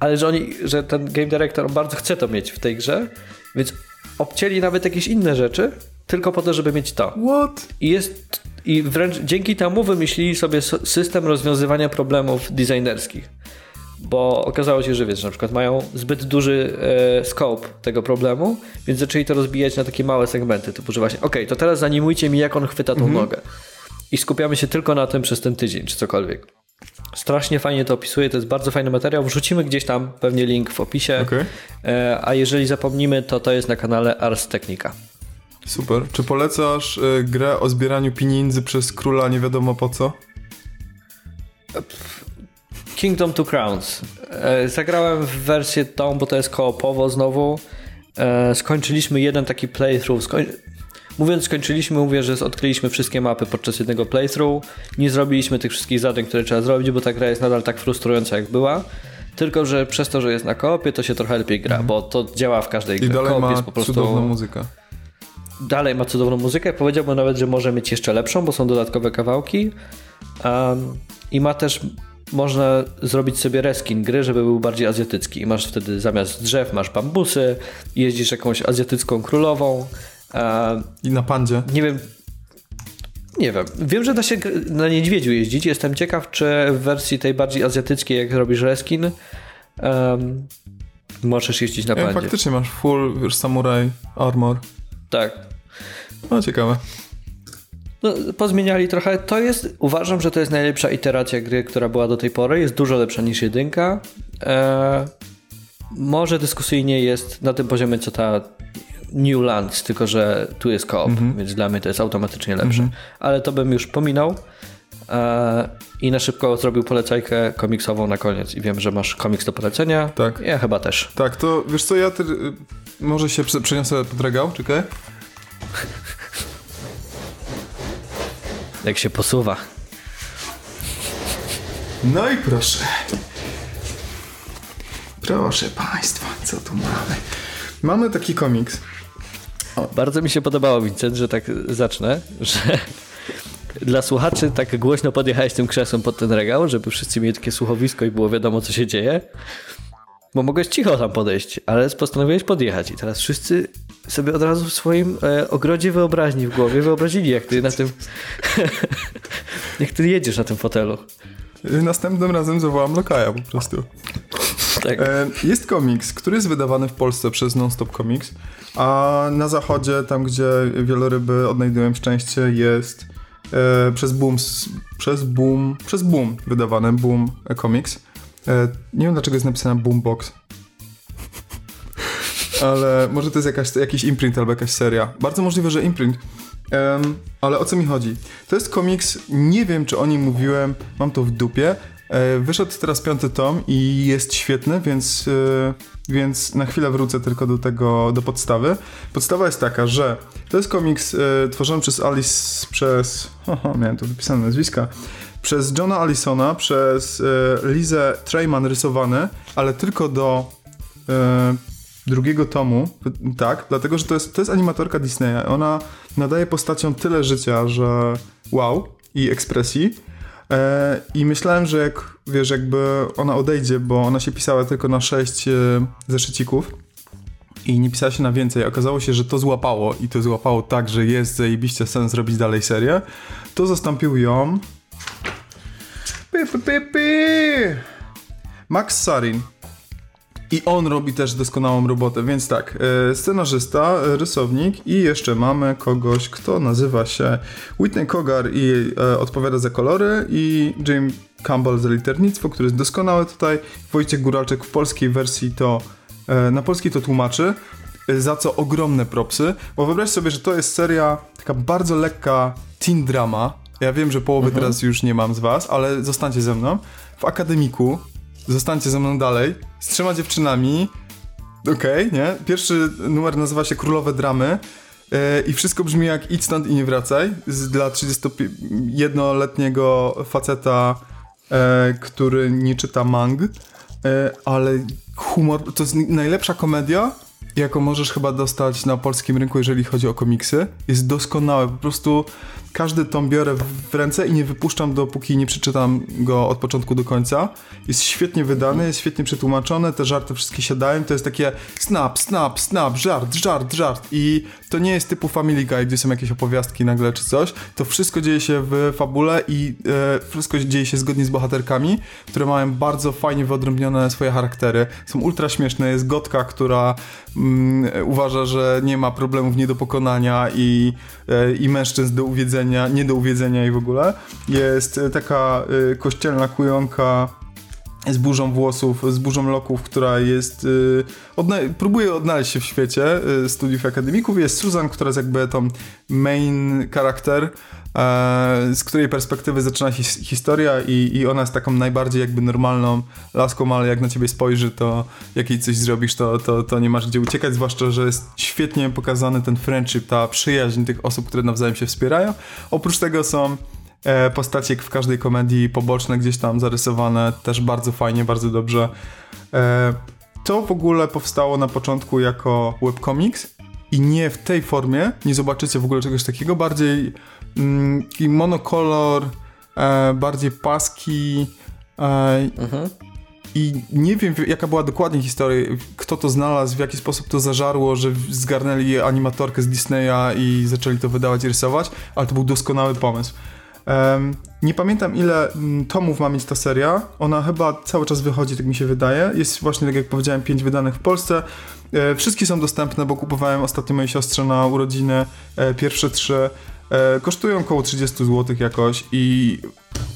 ale że oni, że ten game director bardzo chce to mieć w tej grze, więc obcięli nawet jakieś inne rzeczy, tylko po to, żeby mieć to. What? I jest i wręcz dzięki temu wymyślili sobie system rozwiązywania problemów designerskich. Bo okazało się, że wiesz, że na przykład mają zbyt duży e, scope tego problemu, więc zaczęli to rozbijać na takie małe segmenty, typu, że właśnie, okej, to teraz zanimujcie mi, jak on chwyta tą nogę. I skupiamy się tylko na tym przez ten tydzień, czy cokolwiek. Strasznie fajnie to opisuje, to jest bardzo fajny materiał. Wrzucimy gdzieś tam pewnie link w opisie. Okej. E, a jeżeli zapomnimy, to to jest na kanale Ars Technica. Super. Czy polecasz y, grę o zbieraniu pieniędzy przez króla nie wiadomo po co? Kingdom Two Crowns. E, Zagrałem w wersję tą, bo to jest koopowo znowu. E, Skończyliśmy jeden taki playthrough. Skoń... Mówiąc skończyliśmy, mówię, że odkryliśmy wszystkie mapy podczas jednego playthrough. Nie zrobiliśmy tych wszystkich zadań, które trzeba zrobić, bo ta gra jest nadal tak frustrująca, jak była. Tylko, że przez to, że jest na koopie, to się trochę lepiej gra, bo to działa w każdej Mhm. I grze. dalej Koop ma jest po prostu... cudowną muzykę. dalej ma cudowną muzykę. Powiedziałbym nawet, że może mieć jeszcze lepszą, bo są dodatkowe kawałki. Um, I ma też, można zrobić sobie reskin gry, żeby był bardziej azjatycki. I masz wtedy zamiast drzew masz bambusy, jeździsz jakąś azjatycką królową. Um, I na pandzie. nie wiem. Nie wiem. Wiem, że da się na niedźwiedziu jeździć. Jestem ciekaw, czy w wersji tej bardziej azjatyckiej, jak robisz reskin, um, możesz jeździć na E, pandzie. faktycznie masz full wiesz, samurai armor. Tak. No ciekawe. No, pozmieniali trochę. To jest, uważam, że to jest najlepsza iteracja gry, która była do tej pory. Jest dużo lepsza niż jedynka. E, może dyskusyjnie jest na tym poziomie, co ta New Lands, tylko że tu jest koop, więc dla mnie to jest automatycznie lepsze. Ale to bym już pominął. e, i na szybko zrobił polecajkę komiksową na koniec. I wiem, że masz komiks do polecenia. Tak. Ja chyba też. Tak, to wiesz co, ja ty, y, może się prze- przeniosę pod regał, czekaj. Jak się posuwa. No i proszę. Proszę Państwa, co tu mamy? Mamy taki komiks. Bardzo mi się podobało, Vincent, że tak zacznę, że dla słuchaczy tak głośno podjechałeś tym krzesłem pod ten regał, żeby wszyscy mieli takie słuchowisko i było wiadomo, co się dzieje. Bo mogłeś cicho tam podejść, ale postanowiłeś podjechać i teraz wszyscy sobie od razu w swoim e, ogrodzie wyobraźni w głowie wyobrazili, jak ty na tym jak ty jedziesz na tym fotelu. Y, Następnym razem zawołam Lokaja po prostu. Tak. E, Jest komiks, który jest wydawany w Polsce przez Nonstop Comics, a na zachodzie, tam gdzie wieloryby odnajdują szczęście, jest e, przez Boom, przez Boom, przez Boom wydawany Boom Comics. E, nie wiem dlaczego jest napisane Boombox. Ale może to jest jakaś, jakiś imprint albo jakaś seria. Bardzo możliwe, że imprint. Em, ale o co mi chodzi? To jest komiks, nie wiem czy o nim mówiłem, mam to w dupie. E, wyszedł teraz piąty tom i jest świetny, więc, e, więc na chwilę wrócę tylko do tego, do podstawy. Podstawa jest taka, że to jest komiks e, tworzony przez Alice, przez, haha, miałem tu wypisane nazwiska, przez Johna Allisona, przez e, Lizę Treyman rysowany, ale tylko do e, drugiego tomu, tak, dlatego, że to jest, to jest animatorka Disneya. Ona nadaje postaciom tyle życia, że wow i ekspresji. E, I myślałem, że jak, wiesz, jakby ona odejdzie, bo ona się pisała tylko na sześć e, zeszycików i nie pisała się na więcej. Okazało się, że to złapało i to złapało tak, że jest zajebiście sens zrobić dalej serię. To zastąpił ją Py, py, py, py. Max Sarin. I on robi też doskonałą robotę, więc tak, e, scenarzysta, e, rysownik i jeszcze mamy kogoś, kto nazywa się Whitney Kogar i e, odpowiada za kolory i Jim Campbell za liternictwo, który jest doskonały tutaj. Wojciech Góralczyk w polskiej wersji to, na polski to tłumaczy, za co ogromne propsy, bo wyobraź sobie, że to jest seria taka bardzo lekka teen drama. Ja wiem, że połowy teraz już nie mam z was, ale zostańcie ze mną. W akademiku Zostańcie ze mną dalej. Z trzema dziewczynami. Okej, nie? Pierwszy numer nazywa się Królowe Dramy. e, I wszystko brzmi jak idź stąd i nie wracaj. Z, dla 31-letniego faceta, e, który nie czyta mang. E, ale humor, to jest najlepsza komedia, jaką możesz chyba dostać na polskim rynku, jeżeli chodzi o komiksy. Jest doskonałe. Po prostu każdy tom biorę w ręce i nie wypuszczam, dopóki nie przeczytam go od początku do końca. Jest świetnie wydany, jest świetnie przetłumaczony, te żarty wszystkie siadają, to jest takie snap, snap, snap, żart, żart, żart. I to nie jest typu Family Guy, gdzie są jakieś opowiastki nagle czy coś, to wszystko dzieje się w fabule i e, wszystko dzieje się zgodnie z bohaterkami, które mają bardzo fajnie wyodrębnione swoje charaktery, są ultra śmieszne, jest Gotka, która mm, uważa, że nie ma problemów nie do pokonania i, i mężczyzn do uwiedzenia, nie do uwiedzenia i w ogóle. Jest e, taka e, kościelna kujonka z burzą włosów, z burzą loków, która jest. Y, odna- próbuje odnaleźć się w świecie y, studiów akademików. Jest Susan, która jest jakby tą main charakter, e, z której perspektywy zaczyna się his- historia, i, i ona jest taką najbardziej jakby normalną laską, ale jak na ciebie spojrzy, to jak jej coś zrobisz, to, to, to nie masz gdzie uciekać. Zwłaszcza, że jest świetnie pokazany ten friendship, ta przyjaźń tych osób, które nawzajem się wspierają. Oprócz tego są postacie jak w każdej komedii poboczne gdzieś tam zarysowane, też bardzo fajnie, bardzo dobrze. E, to w ogóle powstało na początku jako webcomics i nie w tej formie, nie zobaczycie w ogóle czegoś takiego, bardziej mm, taki monokolor, e, bardziej paski e, i nie wiem jaka była dokładnie historia, kto to znalazł, w jaki sposób to zażarło, że zgarnęli animatorkę z Disneya i zaczęli to wydawać i rysować, ale to był doskonały pomysł. Nie pamiętam ile mm, tomów ma mieć ta seria. Ona chyba cały czas wychodzi, tak mi się wydaje. Jest właśnie, tak jak powiedziałem, pięć wydanych w Polsce. E, wszystkie są dostępne, bo kupowałem ostatnio mojej siostrze na urodziny e, pierwsze trzy. E, kosztują około 30 zł jakoś i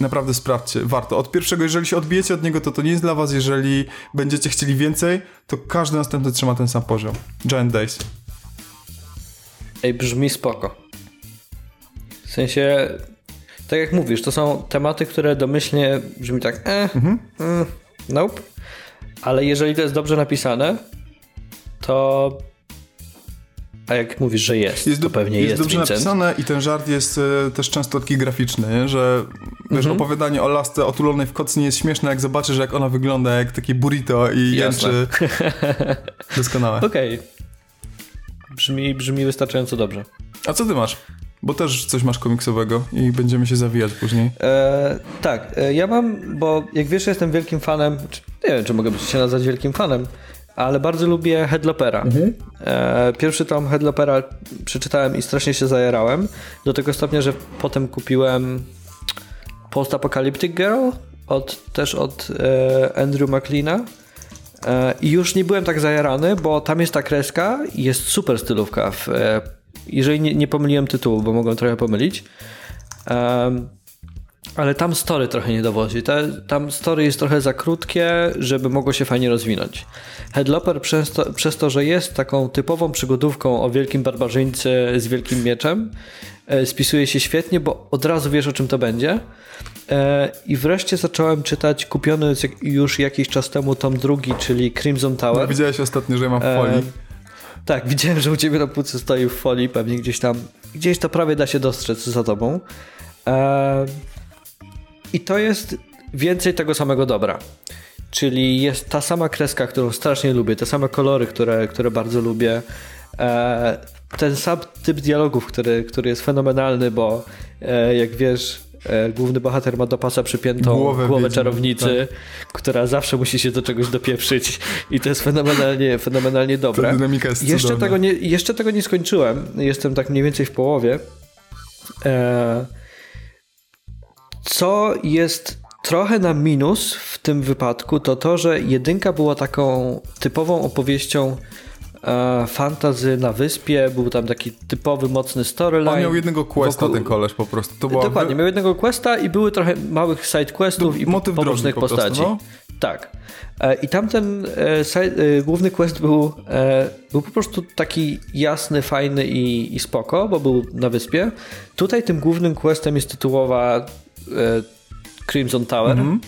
naprawdę sprawdźcie, warto. Od pierwszego, jeżeli się odbijecie od niego, to to nie jest dla was. Jeżeli będziecie chcieli więcej, to każdy następny trzyma ten sam poziom. Giant Days. Ej, brzmi spoko. W sensie, tak jak mówisz, to są tematy, które domyślnie brzmi tak, eh, mm, nope. Ale jeżeli to jest dobrze napisane, to a jak mówisz, że jest, Jest, to do, pewnie jest, jest, dobrze Vincent. napisane i ten żart jest e, też często taki graficzny, nie? że wiesz, Mhm. opowiadanie o lasce otulonej w kocy nie jest śmieszne, jak zobaczysz, jak ona wygląda jak takie burrito i Jasne. jęczy. Doskonałe. Okej. Brzmi, brzmi wystarczająco dobrze. A co ty masz? Bo też coś masz komiksowego i będziemy się zawijać później. E, tak, e, ja mam, bo jak wiesz, jestem wielkim fanem, czy, nie wiem, czy mogę się nazwać wielkim fanem, ale bardzo lubię Headlopera. E, pierwszy tom Headlopera przeczytałem i strasznie się zajarałem, do tego stopnia, że potem kupiłem Post-Apocalyptic Girl, od, też od e, Andrew McLeana. I już nie byłem tak zajarany, bo tam jest ta kreska i jest super stylówka. W, jeżeli nie, nie pomyliłem tytułu, bo mogłem trochę pomylić. Em, ale tam story trochę nie dowodzi. Te, tam story jest trochę za krótkie, żeby mogło się fajnie rozwinąć. Headloper przez to, przez to, że jest taką typową przygodówką o wielkim barbarzyńcy z wielkim mieczem, e, spisuje się świetnie, bo od razu wiesz o czym to będzie. E, I wreszcie zacząłem czytać kupiony już jakiś czas temu tom drugi, czyli Crimson Tower. Widziałeś ostatnio, że ja mam w E, folii. Tak, widziałem, że u ciebie na półce stoi w folii, pewnie gdzieś tam, gdzieś to prawie da się dostrzec za tobą. Eee, I to jest więcej tego samego dobra. Czyli jest ta sama kreska, którą strasznie lubię, te same kolory, które, które bardzo lubię. Eee, ten sam typ dialogów, który, który jest fenomenalny, bo e, jak wiesz, główny bohater ma do pasa przypiętą Głowę głowę, czarownicy, która zawsze musi się do czegoś dopieprzyć i to jest fenomenalnie, fenomenalnie dobre. Ta dynamika jest jeszcze cudowna. tego, nie, jeszcze tego nie skończyłem. Jestem tak mniej więcej w połowie. E, co jest trochę na minus w tym wypadku, to to, że jedynka była taką typową opowieścią e, fantazy na wyspie. Był tam taki typowy, mocny storyline. On miał jednego questa, wokół- ten koleś po prostu. To była Dokładnie, miał jednego questa i były trochę małych side questów To i motyw pobocznych po prostu, postaci. no. Tak. E, I tamten e, side, e, główny quest był, e, był po prostu taki jasny, fajny i, i spoko, bo był na wyspie. Tutaj tym głównym questem jest tytułowa e, Crimson Tower. Mhm.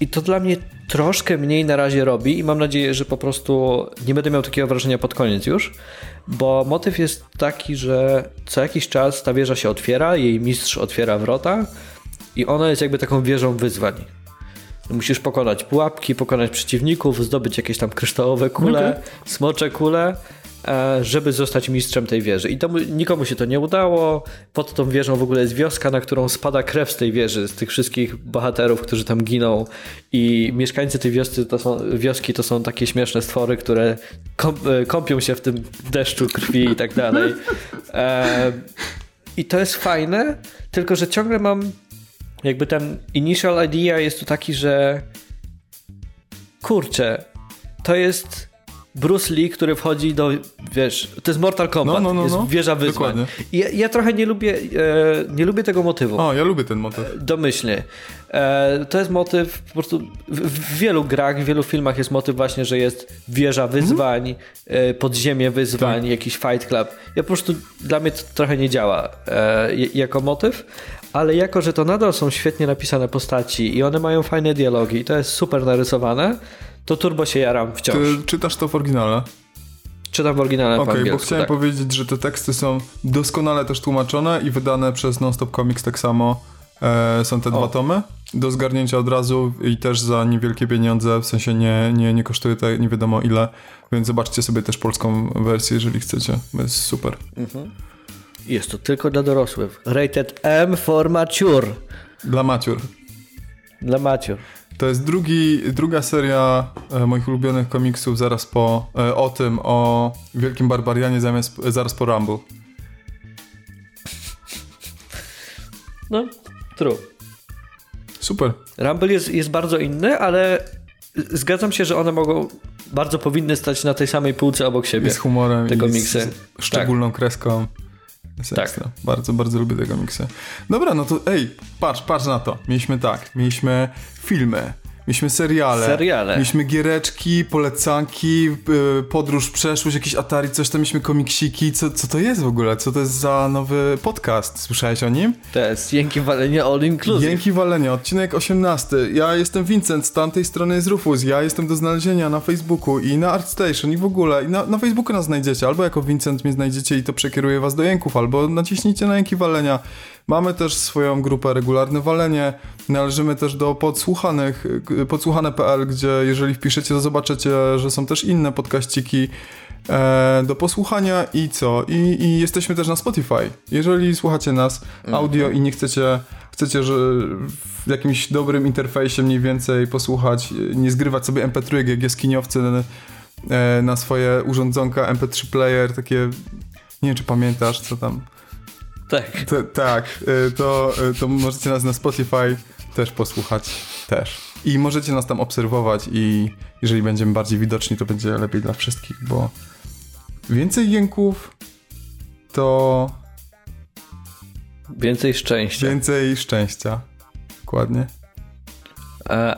I to dla mnie troszkę mniej na razie robi i mam nadzieję, że po prostu nie będę miał takiego wrażenia pod koniec już, bo motyw jest taki, że co jakiś czas ta wieża się otwiera, jej mistrz otwiera wrota i ona jest jakby taką wieżą wyzwań. Musisz pokonać pułapki, pokonać przeciwników, zdobyć jakieś tam kryształowe kule, smocze kule, żeby zostać mistrzem tej wieży. I to mu- nikomu się to nie udało. Pod tą wieżą w ogóle jest wioska, na którą spada krew z tej wieży, z tych wszystkich bohaterów, którzy tam giną. I mieszkańcy tej wioscy to są, wioski to są takie śmieszne stwory, które e, kąpią się w tym deszczu krwi i tak dalej. E, I to jest fajne, tylko że ciągle mam jakby ten initial idea jest tu taki, że kurczę, to jest Bruce Lee, który wchodzi do, wiesz, to jest Mortal Kombat, No, no, no, jest no. wieża wyzwań. Dokładnie. I ja, ja trochę nie lubię, e, nie lubię tego motywu. O, ja lubię ten motyw. Domyślnie. E, to jest motyw po prostu w, w wielu grach, w wielu filmach jest motyw właśnie, że jest wieża wyzwań, e, podziemie wyzwań, jakiś fight club. Ja po prostu, dla mnie to trochę nie działa e, jako motyw, ale jako, że to nadal są świetnie napisane postaci i one mają fajne dialogi i to jest super narysowane, to turbo się jaram wciąż. Ty czytasz to w oryginale? Czytam w oryginale po Okej, bo chciałem tak. powiedzieć, że te teksty są doskonale też tłumaczone i wydane przez Nonstop Comics tak samo. E, są te dwa tomy do zgarnięcia od razu i też za niewielkie pieniądze, w sensie nie, nie, nie kosztuje to nie wiadomo ile, więc zobaczcie sobie też polską wersję, jeżeli chcecie, jest super. Jest to tylko dla dorosłych. Rated M for mature. Dla maciur. Dla mature. To jest drugi, druga seria e, moich ulubionych komiksów zaraz po, e, o tym, o Wielkim Barbarianie zamiast, zaraz po Rumble. No, true. Super. Rumble jest, jest bardzo inny, ale zgadzam się, że one mogą, bardzo powinny stać na tej samej półce obok siebie. Z humorem, te i komiksy. z szczególną kreską. Jest Tak. ekstra. Bardzo, bardzo lubię te komiksy. Dobra, no to ej, patrz, patrz na to. Mieliśmy tak, mieliśmy filmy, Mieliśmy seriale. Seriale. Mieliśmy giereczki, polecanki, y, podróż przeszłość, jakieś Atari, coś tam mieliśmy komiksiki. Co, co to jest w ogóle? Co to jest za nowy podcast? Słyszałeś o nim? To jest Dzięki Walenia All Inclusive. Dzięki walenia, odcinek 18. Ja jestem Vincent, z tamtej strony jest Rufus. Ja jestem do znalezienia na Facebooku i na ArtStation i w ogóle. I na, na Facebooku nas znajdziecie, albo jako Vincent mnie znajdziecie i to przekieruje was do Jęków, albo naciśnijcie na Jęki Walenia. Mamy też swoją grupę Regularne Walenie. Należymy też do podsłuchanych, podsłuchane.pl, gdzie jeżeli wpiszecie, to zobaczycie, że są też inne podkaściki e, do posłuchania i co? I, I jesteśmy też na Spotify. Jeżeli słuchacie nas audio i nie chcecie, chcecie, że w jakimś dobrym interfejsie mniej więcej posłuchać, nie zgrywać sobie MP3 jak jaskiniowcy e, na swoje urządzonka MP3 player, takie nie wiem czy pamiętasz, co tam Tak. to, tak, y, to, y, to możecie nas na Spotify też posłuchać. Też. I możecie nas tam obserwować i jeżeli będziemy bardziej widoczni, to będzie lepiej dla wszystkich, bo więcej jęków to Więcej szczęścia. więcej szczęścia. Dokładnie.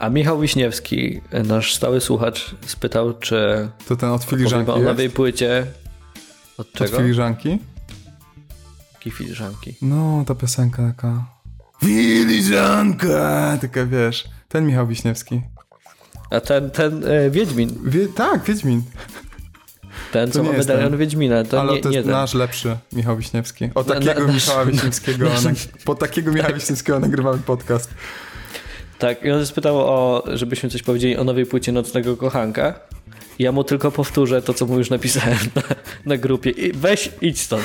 A, Michał Wiśniewski, nasz stały słuchacz, spytał, czy To ten od filiżanki o nowej płycie. Od Od czego? filiżanki? Jakiej filiżanki? No, ta piosenka taka... Filiżanka! Taka wiesz, ten Michał Wiśniewski. A ten, ten e, Wiedźmin, Wie, tak, Wiedźmin. ten To co nie ma medalion ten. Wiedźmina, to Ale nie, to nie jest ten. nasz lepszy Michał Wiśniewski. O Na- takiego na- Michała nasz- Wiśniewskiego, nasz- nag- po takiego Michała Wiśniewskiego nagrywamy podcast. Tak, i on spytał o, żebyśmy coś powiedzieli o nowej płycie Nocnego Kochanka. Ja mu tylko powtórzę to, co mu już napisałem na, na grupie. I weź, idź stąd.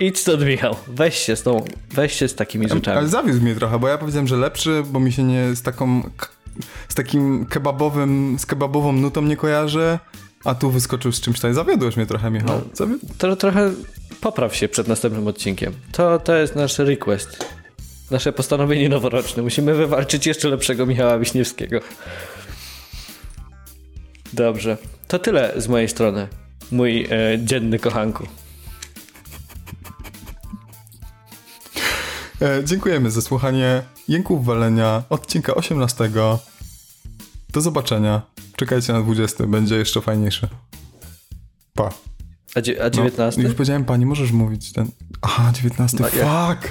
Idź stąd, Michał. Weź się z tą, weź się z takimi Ale rzeczami. zawiódł mnie trochę, bo ja powiedziałem, że lepszy, bo mi się nie z taką z takim kebabowym, z kebabową nutą nie kojarzy, a tu wyskoczył z czymś tam. Zawiodłeś mnie trochę, Michał. Zawiódł? To trochę popraw się przed następnym odcinkiem. To, to jest nasz request. Nasze postanowienie noworoczne. Musimy wywalczyć jeszcze lepszego Michała Wiśniewskiego. Dobrze. To tyle z mojej strony. Mój e, dzienny kochanku. Dziękujemy za słuchanie Jęków Walenia, odcinka 18. Do zobaczenia. Czekajcie na 20, będzie jeszcze fajniejszy. Pa. A, dzie- a No, 19? już powiedziałem pani, możesz mówić ten. Aha, 19. No, ja- Fuck!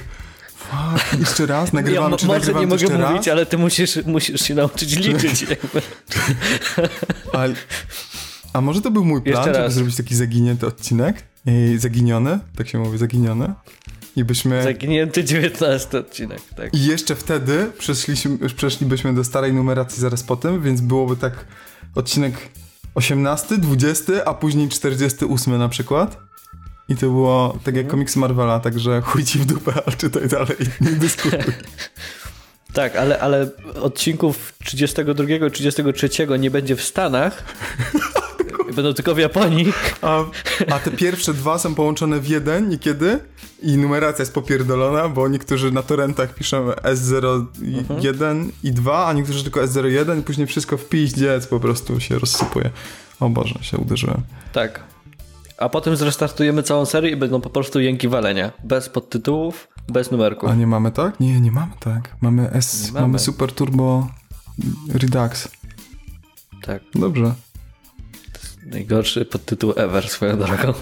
Fuck! Jeszcze raz? Ja Nagrywamy, mo- czy może nagrywam nie mogę jeszcze mówić, raz? ale ty musisz, musisz się nauczyć liczyć. jakby. A, może to był mój plan, żeby zrobić taki zaginięty odcinek? I zaginiony? Tak się mówi, zaginiony? I byśmy... Zaginięty 19 odcinek, tak. I jeszcze wtedy przeszliśmy, przeszlibyśmy do starej numeracji zaraz po tym, więc byłoby tak odcinek 18, 20, a później 48 na przykład. I to było tak Mhm. jak komiksy Marvela, także chuj ci w dupę, ale czytaj dalej, nie dyskutuj. Tak, ale, ale odcinków 32, 33 nie będzie w Stanach. Będą tylko w Japonii. A, a te pierwsze dwa są połączone w jeden niekiedy i numeracja jest popierdolona, bo niektórzy na torrentach piszą S01 i 2, a niektórzy tylko S01 i później wszystko w piździec po prostu się rozsypuje. O Boże, się uderzyłem. Tak. A potem zrestartujemy całą serię i będą po prostu jęki walenia. Bez podtytułów, bez numerków. A nie mamy tak? Nie, nie mamy tak. Mamy S, mamy. mamy. Super Turbo Redux. Tak. Dobrze. Najgorszy podtytuł ever swoją drogą.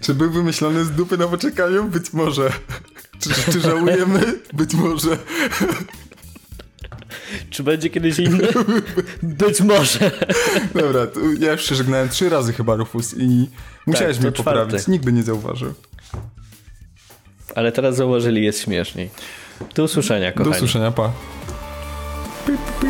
Czy był wymyślony z dupy na poczekaniu? Być może. Czy, czy żałujemy? Być może. Czy będzie kiedyś inny? Być może. Dobra, ja już się żegnałem trzy razy chyba, Rufus, i musiałeś to mnie czwarty. poprawić. Nikt by nie zauważył. Ale teraz zauważyli, jest śmieszniej. Do usłyszenia, kochani. Do usłyszenia, pa. Pip, pip.